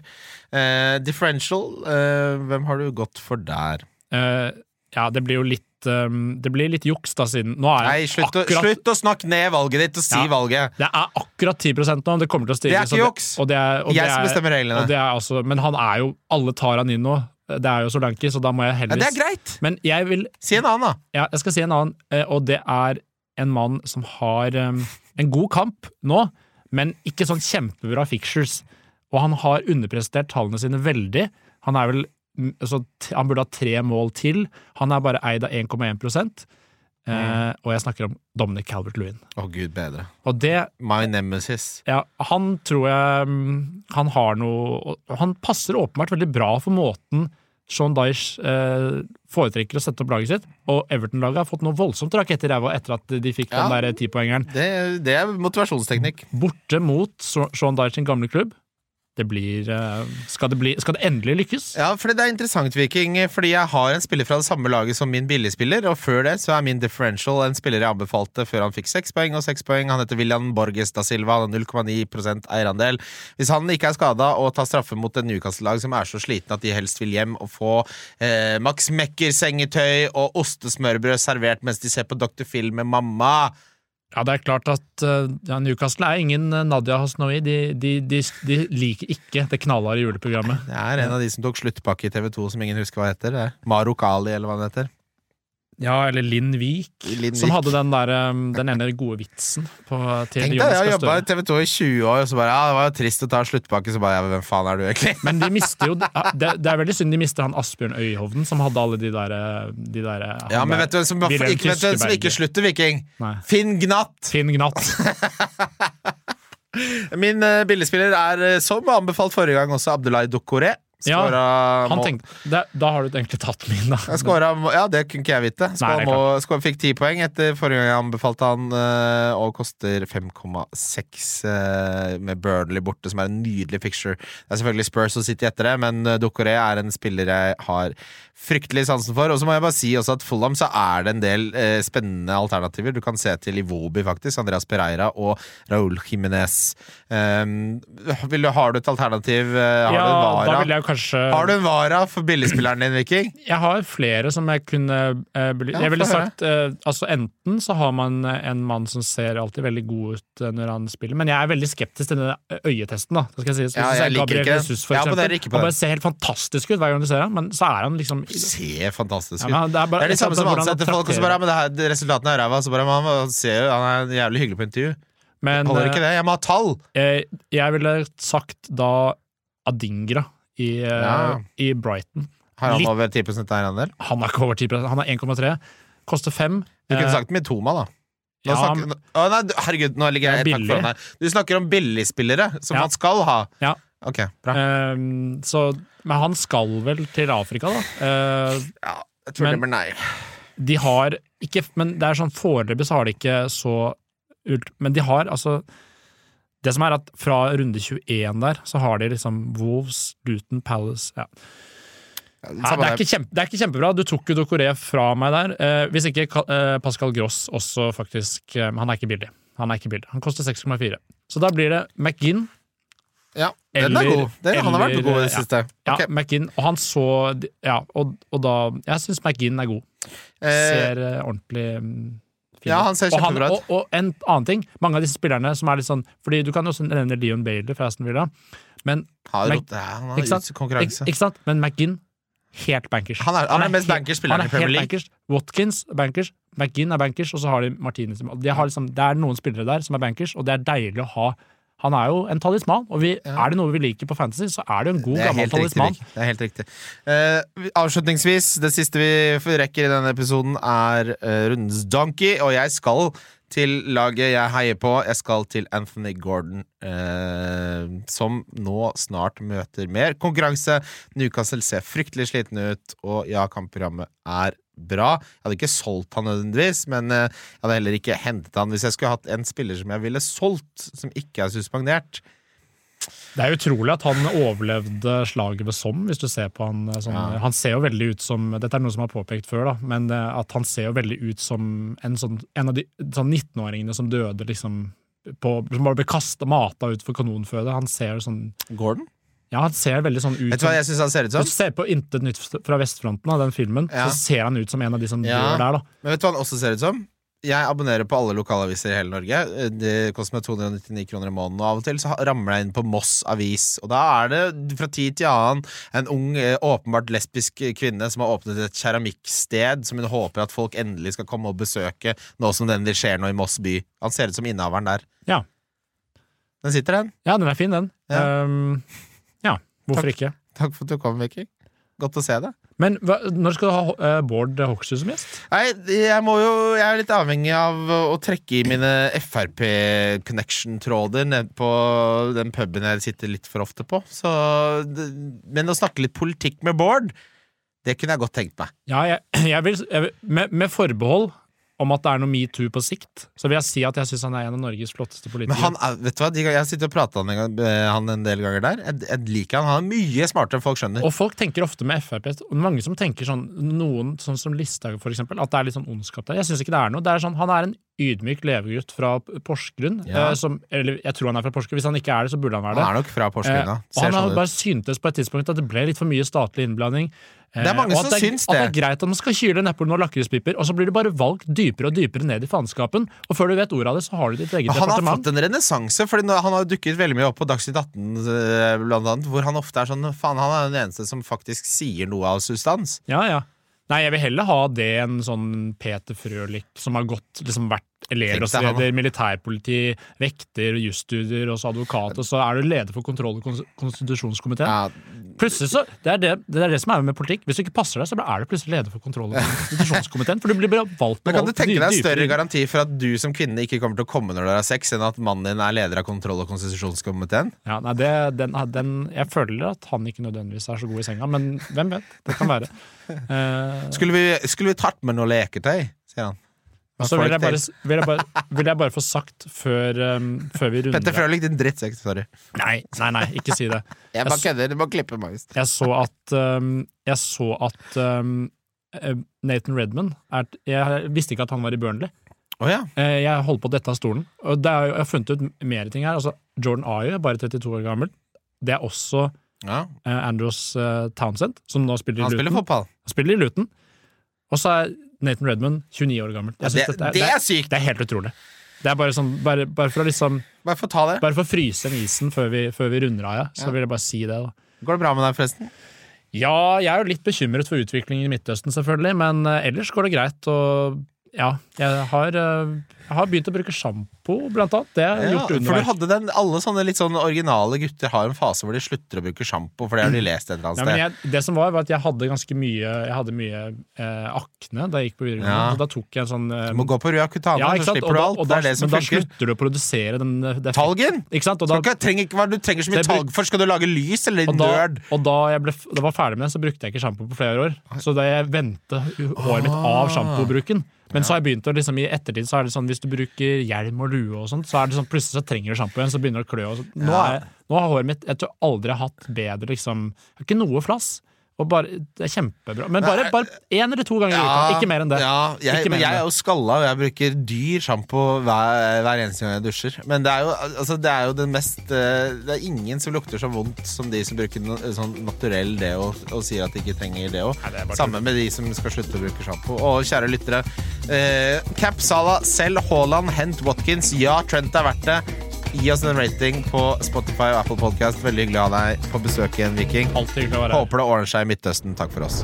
Uh, differential, eh, hvem har du gått for der? Eh, ja, det blir jo litt eh, Det blir litt juks, da, siden Nå Nei, slutt, akkurat slutt å snakke ned valget ditt og si Ja. valget. Det er akkurat 10% nå. Det kommer til å stige. Det er ikke juks. Jeg som er- bestemmer reglene. Altså, men han er jo Alle tar han inn nå. Det er jo Solanki, så da må jeg Ja, det er greit. Men jeg vil Si en annen, da. Ja, jeg skal si en annen, eh, og det er en mann som har um, en god kamp nå, men ikke sånn kjempebra fictures. Og han har underprestert tallene sine veldig. Han er vel mm, altså, Han burde ha tre mål til. Han er bare eid av 1,1 eh, Og jeg snakker om Dominic Calvert-Lewin. Å, gud bedre. Og det My nemesis. ja, han tror jeg mm, Han har noe Han passer åpenbart veldig bra for måten Sean Dyche eh, foretrekker å sette opp laget sitt. Og Everton-laget har fått noe voldsomt rakett i ræva etter at de fikk Ja. den der tipoengeren. Det, det er motivasjonsteknikk. Borte mot Sean Dyche sin gamle klubb. Det blir eh, skal, det bli, skal det endelig lykkes? Ja, for det er interessant, Viking, fordi jeg har en spiller fra det samme laget som min billigspiller, og før det så er min differential en spiller jeg anbefalte før han fikk seks poeng og seks poeng. Han heter William Borges da Silva, han har 0,9% eierandel. Hvis han ikke er skada og tar straffe mot et Newcastle-lag som er så sliten at de helst vil hjem og få eh, Max Mekker-sengetøy og ostesmørbrød servert mens de ser på Dr. Phil med mamma Ja, det er klart at eh, ja, Newcastle er ingen eh, Nadia Hasnoi. De, de, de, de liker ikke det knallharde juleprogrammet. Det er en av de som tok sluttpakke i TV2 som ingen husker hva heter. Er Marok Ali, eller hva det heter. Ja, eller Linn Vik, Linn som hadde den, der, um, den ene gode vitsen på, til Tenk deg, jeg har jobba i TV 2 i 20 år, og så bare ja, det var jo trist å ta sluttpakke. Så bare ja, hvem faen er du egentlig? Men de mister jo [LAUGHS] det, det er veldig synd de mister han Asbjørn Øyhovden, som hadde alle de der, de der Ja, men vet du hvem som, ikke, vet hvem som ikke slutter, Viking? Nei. Finn Gnatt! Finn Gnatt. [LAUGHS] Min uh, billedspiller er, eh, som anbefalt forrige gang, også Abdullah Dokore. Ja, Skåra Han mål- tenkte, det, da har du egentlig tatt min, da. Skåra, ja, det kunne ikke jeg vite. Nei, må, skåra, fikk ti poeng etter forrige gang jeg anbefalte han, eh, og koster 5,6 eh, med Burnley borte, som er en nydelig picture. Det er selvfølgelig Spurs som sitter etter det, men uh, Dokore er en spiller jeg har fryktelig sansen for. Og så må jeg bare si også at Fulham så er det en del eh, spennende alternativer. Du kan se til Iwobi, faktisk. Andreas Pereira og Raúl Jiménez. Um, vil du, har du et alternativ? eh, har Ja, da vara? jeg kanskje Har du en vara for billigspilleren din, Viking? Jeg har flere som jeg kunne eh, Ja, Jeg ville sagt eh, Altså Enten så har man eh, en mann som ser alltid veldig god ut eh, når han spiller, men jeg er veldig skeptisk til denne øyetesten. da Det skal si. så, Ja, jeg, jeg liker Gabriel ikke. Jesus, for Jeg eksempel, på han bare ser helt fantastisk ut hver gang du ser ham, men så er han liksom Ser fantastisk ut. Ja, det, er bare, Det er de samme som ansetter folk, og så bare ja, men det her, resultatene er ræva. Så bare man, man ser jo, han er jævlig hyggelig på intervju. Men Holder ikke det? Jeg må ha tall! Jeg, jeg ville sagt da Adingra i, eh, Ja. i Brighton. Har han Litt- over 10% eierandel? Han er ikke over 10% han er 1,3. Koster 5. Du kunne sagt Mitoma, da. Ja, snakker, å, nei, herregud, nå ligger jeg helt foran her. Du snakker om billigspillere, som han skal ha. Ja. Ok, bra. Ehm, så, men han skal vel til Afrika, da. Uh, Ja, jeg tror det blir nei. de har ikke Men det er sånn foreløpig så har de ikke så ult... Men de har altså Det som er at fra runde 21 der, så har de liksom Wolves, Luton, Palace ja. Ja, det, er ikke kjempe, det er ikke kjempebra. Du tok jo Dokoré fra meg der. Eh, hvis ikke eh, Pascal Gross også faktisk eh, Han er ikke billig. Han er ikke billig. Han koster 6,4. Så da blir det McGinn. Ja, den er god. Den, han har vært eller- god i det siste. Ja, Ok. McGinn. Og han så Ja, og, og da Jeg syns McGinn er god. Eh, Ser eh, ordentlig mm, fin Ja, ut. han ser og, ut. og, og en annen ting. Mange av disse spillerne som er litt sånn Fordi du kan jo også nevne Leon Bailey fra Aston Villa. Men har Mac- ja, han har ikke sant? Ikke, ikke sant? Men McGinn, helt bankers. Han er- han er mest bankers spilleren i Premier League. Bankers. Watkins bankers, McGinn er bankers, og så har de Martinez. De har liksom, det er noen spillere der som er bankers, og det er deilig å ha. Han er jo en talisman, og vi, er det noe vi liker på Fantasy, så er det jo en god, gammel talisman. riktig. Det er helt riktig. Uh, avslutningsvis, det siste vi rekker i denne episoden, er uh, rundens donkey, og jeg skal til laget jeg heier på. Jeg skal til Anthony Gordon, uh, som nå snart møter mer konkurranse. Newcastle ser fryktelig sliten ut, og ja, kampprogrammet er bra. Jeg hadde ikke solgt han nødvendigvis, men eh, jeg hadde heller ikke hentet han hvis jeg skulle hatt en spiller som jeg ville solgt, som ikke er suspendert. Det er utrolig at han overlevde slaget ved Somme, hvis du ser på han eh, sånn, Ja. Han ser jo veldig ut som Dette er noe som er påpekt før, da, men eh, at han ser jo veldig ut som en, sånn, en av de sånn 19-åringene som døde liksom på, som bare ble kasta mata ut for kanonføde. Han ser sånn Gordon? Ja, han ser veldig sånn ut Vet du hva jeg synes han ser ut som? Hvis du ser på Intet nytt fra vestfronten av den filmen, Ja. så ser han ut som en av de som Ja. dør der, da. Men vet du hva han også ser ut som? Jeg abonnerer på alle lokalaviser i hele Norge. Det koster meg 299 kroner i måneden. Og av og til så ramler jeg inn på Moss Avis. Og da er det fra tid til annen en ung, eh, åpenbart lesbisk kvinne som har åpnet et keramikksted som hun håper at folk endelig skal komme og besøke, nå som den vil skje nå i Moss by. Han ser ut som innehaveren der. Ja. Den sitter, den. Ja, den er fin, den. Ja. Um, hvorfor Takk. ikke? Takk for at du kom, Vicky. Godt å se deg. Men hva, når skal du ha uh, Bård Hoksrud som gjest? Nei, jeg jo Jeg er litt avhengig av å trekke i mine Frp-connection-tråder ned på den puben jeg sitter litt for ofte på. Så, det- men å snakke litt politikk med Bård, det kunne jeg godt tenkt meg. Ja, jeg, [CLEARS THROAT] jeg vil, vil med, med forbehold om at det er noe metoo på sikt, så vil jeg si at jeg syns han er en av Norges flotteste Men politikere. han er, vet du hva, Jeg har sittet og prata med han, han en del ganger der. Jeg, jeg liker han. Han er mye smartere enn folk skjønner. Og folk tenker ofte med Frp Mange som tenker sånn Noen sånn som Listhaug, for eksempel, at det er litt sånn ondskap der. Jeg syns ikke det er noe. Det er sånn, han er en ydmyk levegutt fra Porsgrunn. Ja. eh, som, eller jeg tror han er fra Porsgrunn. Hvis han ikke er det, så burde han være det. Han er nok fra Porsgrunn, Eh, da. og Ser han har sånn bare syntes på et tidspunkt at det ble litt for mye statlig innblanding. Eh, Det er mange som det, syns det. At det er greit at man skal kyle neppelen og lakrispiper, og så blir det bare valgt dypere og dypere ned i faenskapen. Og før du vet ordet av det, så har du ditt eget departement han har fått en renessanse, for han har dukket veldig mye opp på Dagsnytt 18, eh, blant annet, hvor han ofte er sånn Faen, han er den eneste som faktisk sier noe av substans. Ja, ja. Nei, jeg vil heller ha det enn sånn Peter Frølich, som har gått, liksom vært han, elevrådsleder, militærpoliti, vekter, jusstudier og så advokat, og så er du leder for kontroll- og konstitusjonskomiteen. Plutselig så, det er det, det er det som er med politikk. Hvis du ikke passer deg, så er du plutselig leder for kontroll- og konstitusjonskomiteen. For du blir valgt Men og Kan du tenke deg større garanti for at du som kvinne ikke kommer til å komme når du har sex, enn at mannen din er leder av kontroll- og konstitusjonskomiteen? Ja, nei, det, den, den, jeg føler at han ikke nødvendigvis er så god i senga, men hvem vet? Det kan være. Uh, [LAUGHS] Skulle vi, skulle vi tatt med noe leketøy, sier han. Og så vil jeg, bare, vil, jeg bare, vil jeg bare få sagt før, um, før vi runder Petter Frølich, din drittsekk. Sorry. Nei, nei, nei, ikke si det. [LAUGHS] Jeg bare kødder. Du må klippe meg. August. Jeg så at, um, jeg så at um, eh, Nathan Redman er, Jeg visste ikke at han var i Burnley. Oh, ja. Eh, Jeg holdt på å dette av stolen. Og det er, jeg har funnet ut mer ting her. Altså, Jordan Ayer er bare 32 år gammel. Det er også ja. eh, Andros eh, Townsend, som nå spiller Han i spiller fotball. Han spiller i Luton. Og så er Nathan Redman 29 år gammel. Synes Det, dette det er sykt! det er helt utrolig. Det er bare sånn, bare, bare for å liksom Bare få ta det. Bare for å fryse den isen før vi, før vi runder av, ja. så Ja. vil jeg bare si det. da Går det bra med deg, forresten? Ja, jeg er jo litt bekymret for utviklingen i Midtøsten, selvfølgelig, men eh, ellers går det greit. Og ja, jeg har, eh, jeg har begynt å bruke sjampo, blant annet. Det har Ja, gjort for du hadde den, Alle sånne litt sånn originale gutter har en fase hvor de slutter å bruke sjampo, for det har de lest et eller annet sted. jeg, det som var, var at jeg hadde ganske mye Jeg hadde mye eh, akne da jeg gikk på videregående. Ja. Da tok jeg en sånn eh, Du må gå på Rua Kutana, ja, så slipper du Og da- alt. og Det er det som men da slutter du å produsere den eh, det Talgen? Ikke sant? Og da, ikke, trenger ikke, du trenger så mye talg for Skal du lage lys, eller og da, nerd? og da jeg ble, da var ferdig med det, så brukte jeg ikke sjampo på flere år. Så da jeg vendte håret mitt av sjampobruken. Men så har jeg begynt å liksom, i ettertid så er det sånn hvis du bruker hjelm og lue, og sånt, så er det sånn plutselig så trenger du sjampo igjen, så begynner det å klø. Og sånt. nå, er, nå har håret mitt Jeg tror aldri jeg har hatt bedre liksom Jeg har ikke noe flass. Bare, det er kjempebra. Men bare, Nei. bare én eller to ganger i uka. Ikke mer enn det. Ja, jeg, men jeg er jo skalla, og jeg bruker dyr sjampo hver, hver eneste gang jeg dusjer. Men det er jo, altså, det er jo den mest eh, Det er ingen som lukter så vondt som de som bruker sånn naturell deo og sier at de ikke trenger deo. Det Samme med de som skal slutte å bruke sjampo. Og kjære lyttere, eh, Cap Sala, selv Haaland, hent Watkins. Ja, Trent er verdt det. Gi oss en rating på Spotify og Apple Podcast. Veldig hyggelig å ha deg på besøk igjen, Viking. Håper det ordner seg i Midtøsten. Takk for oss.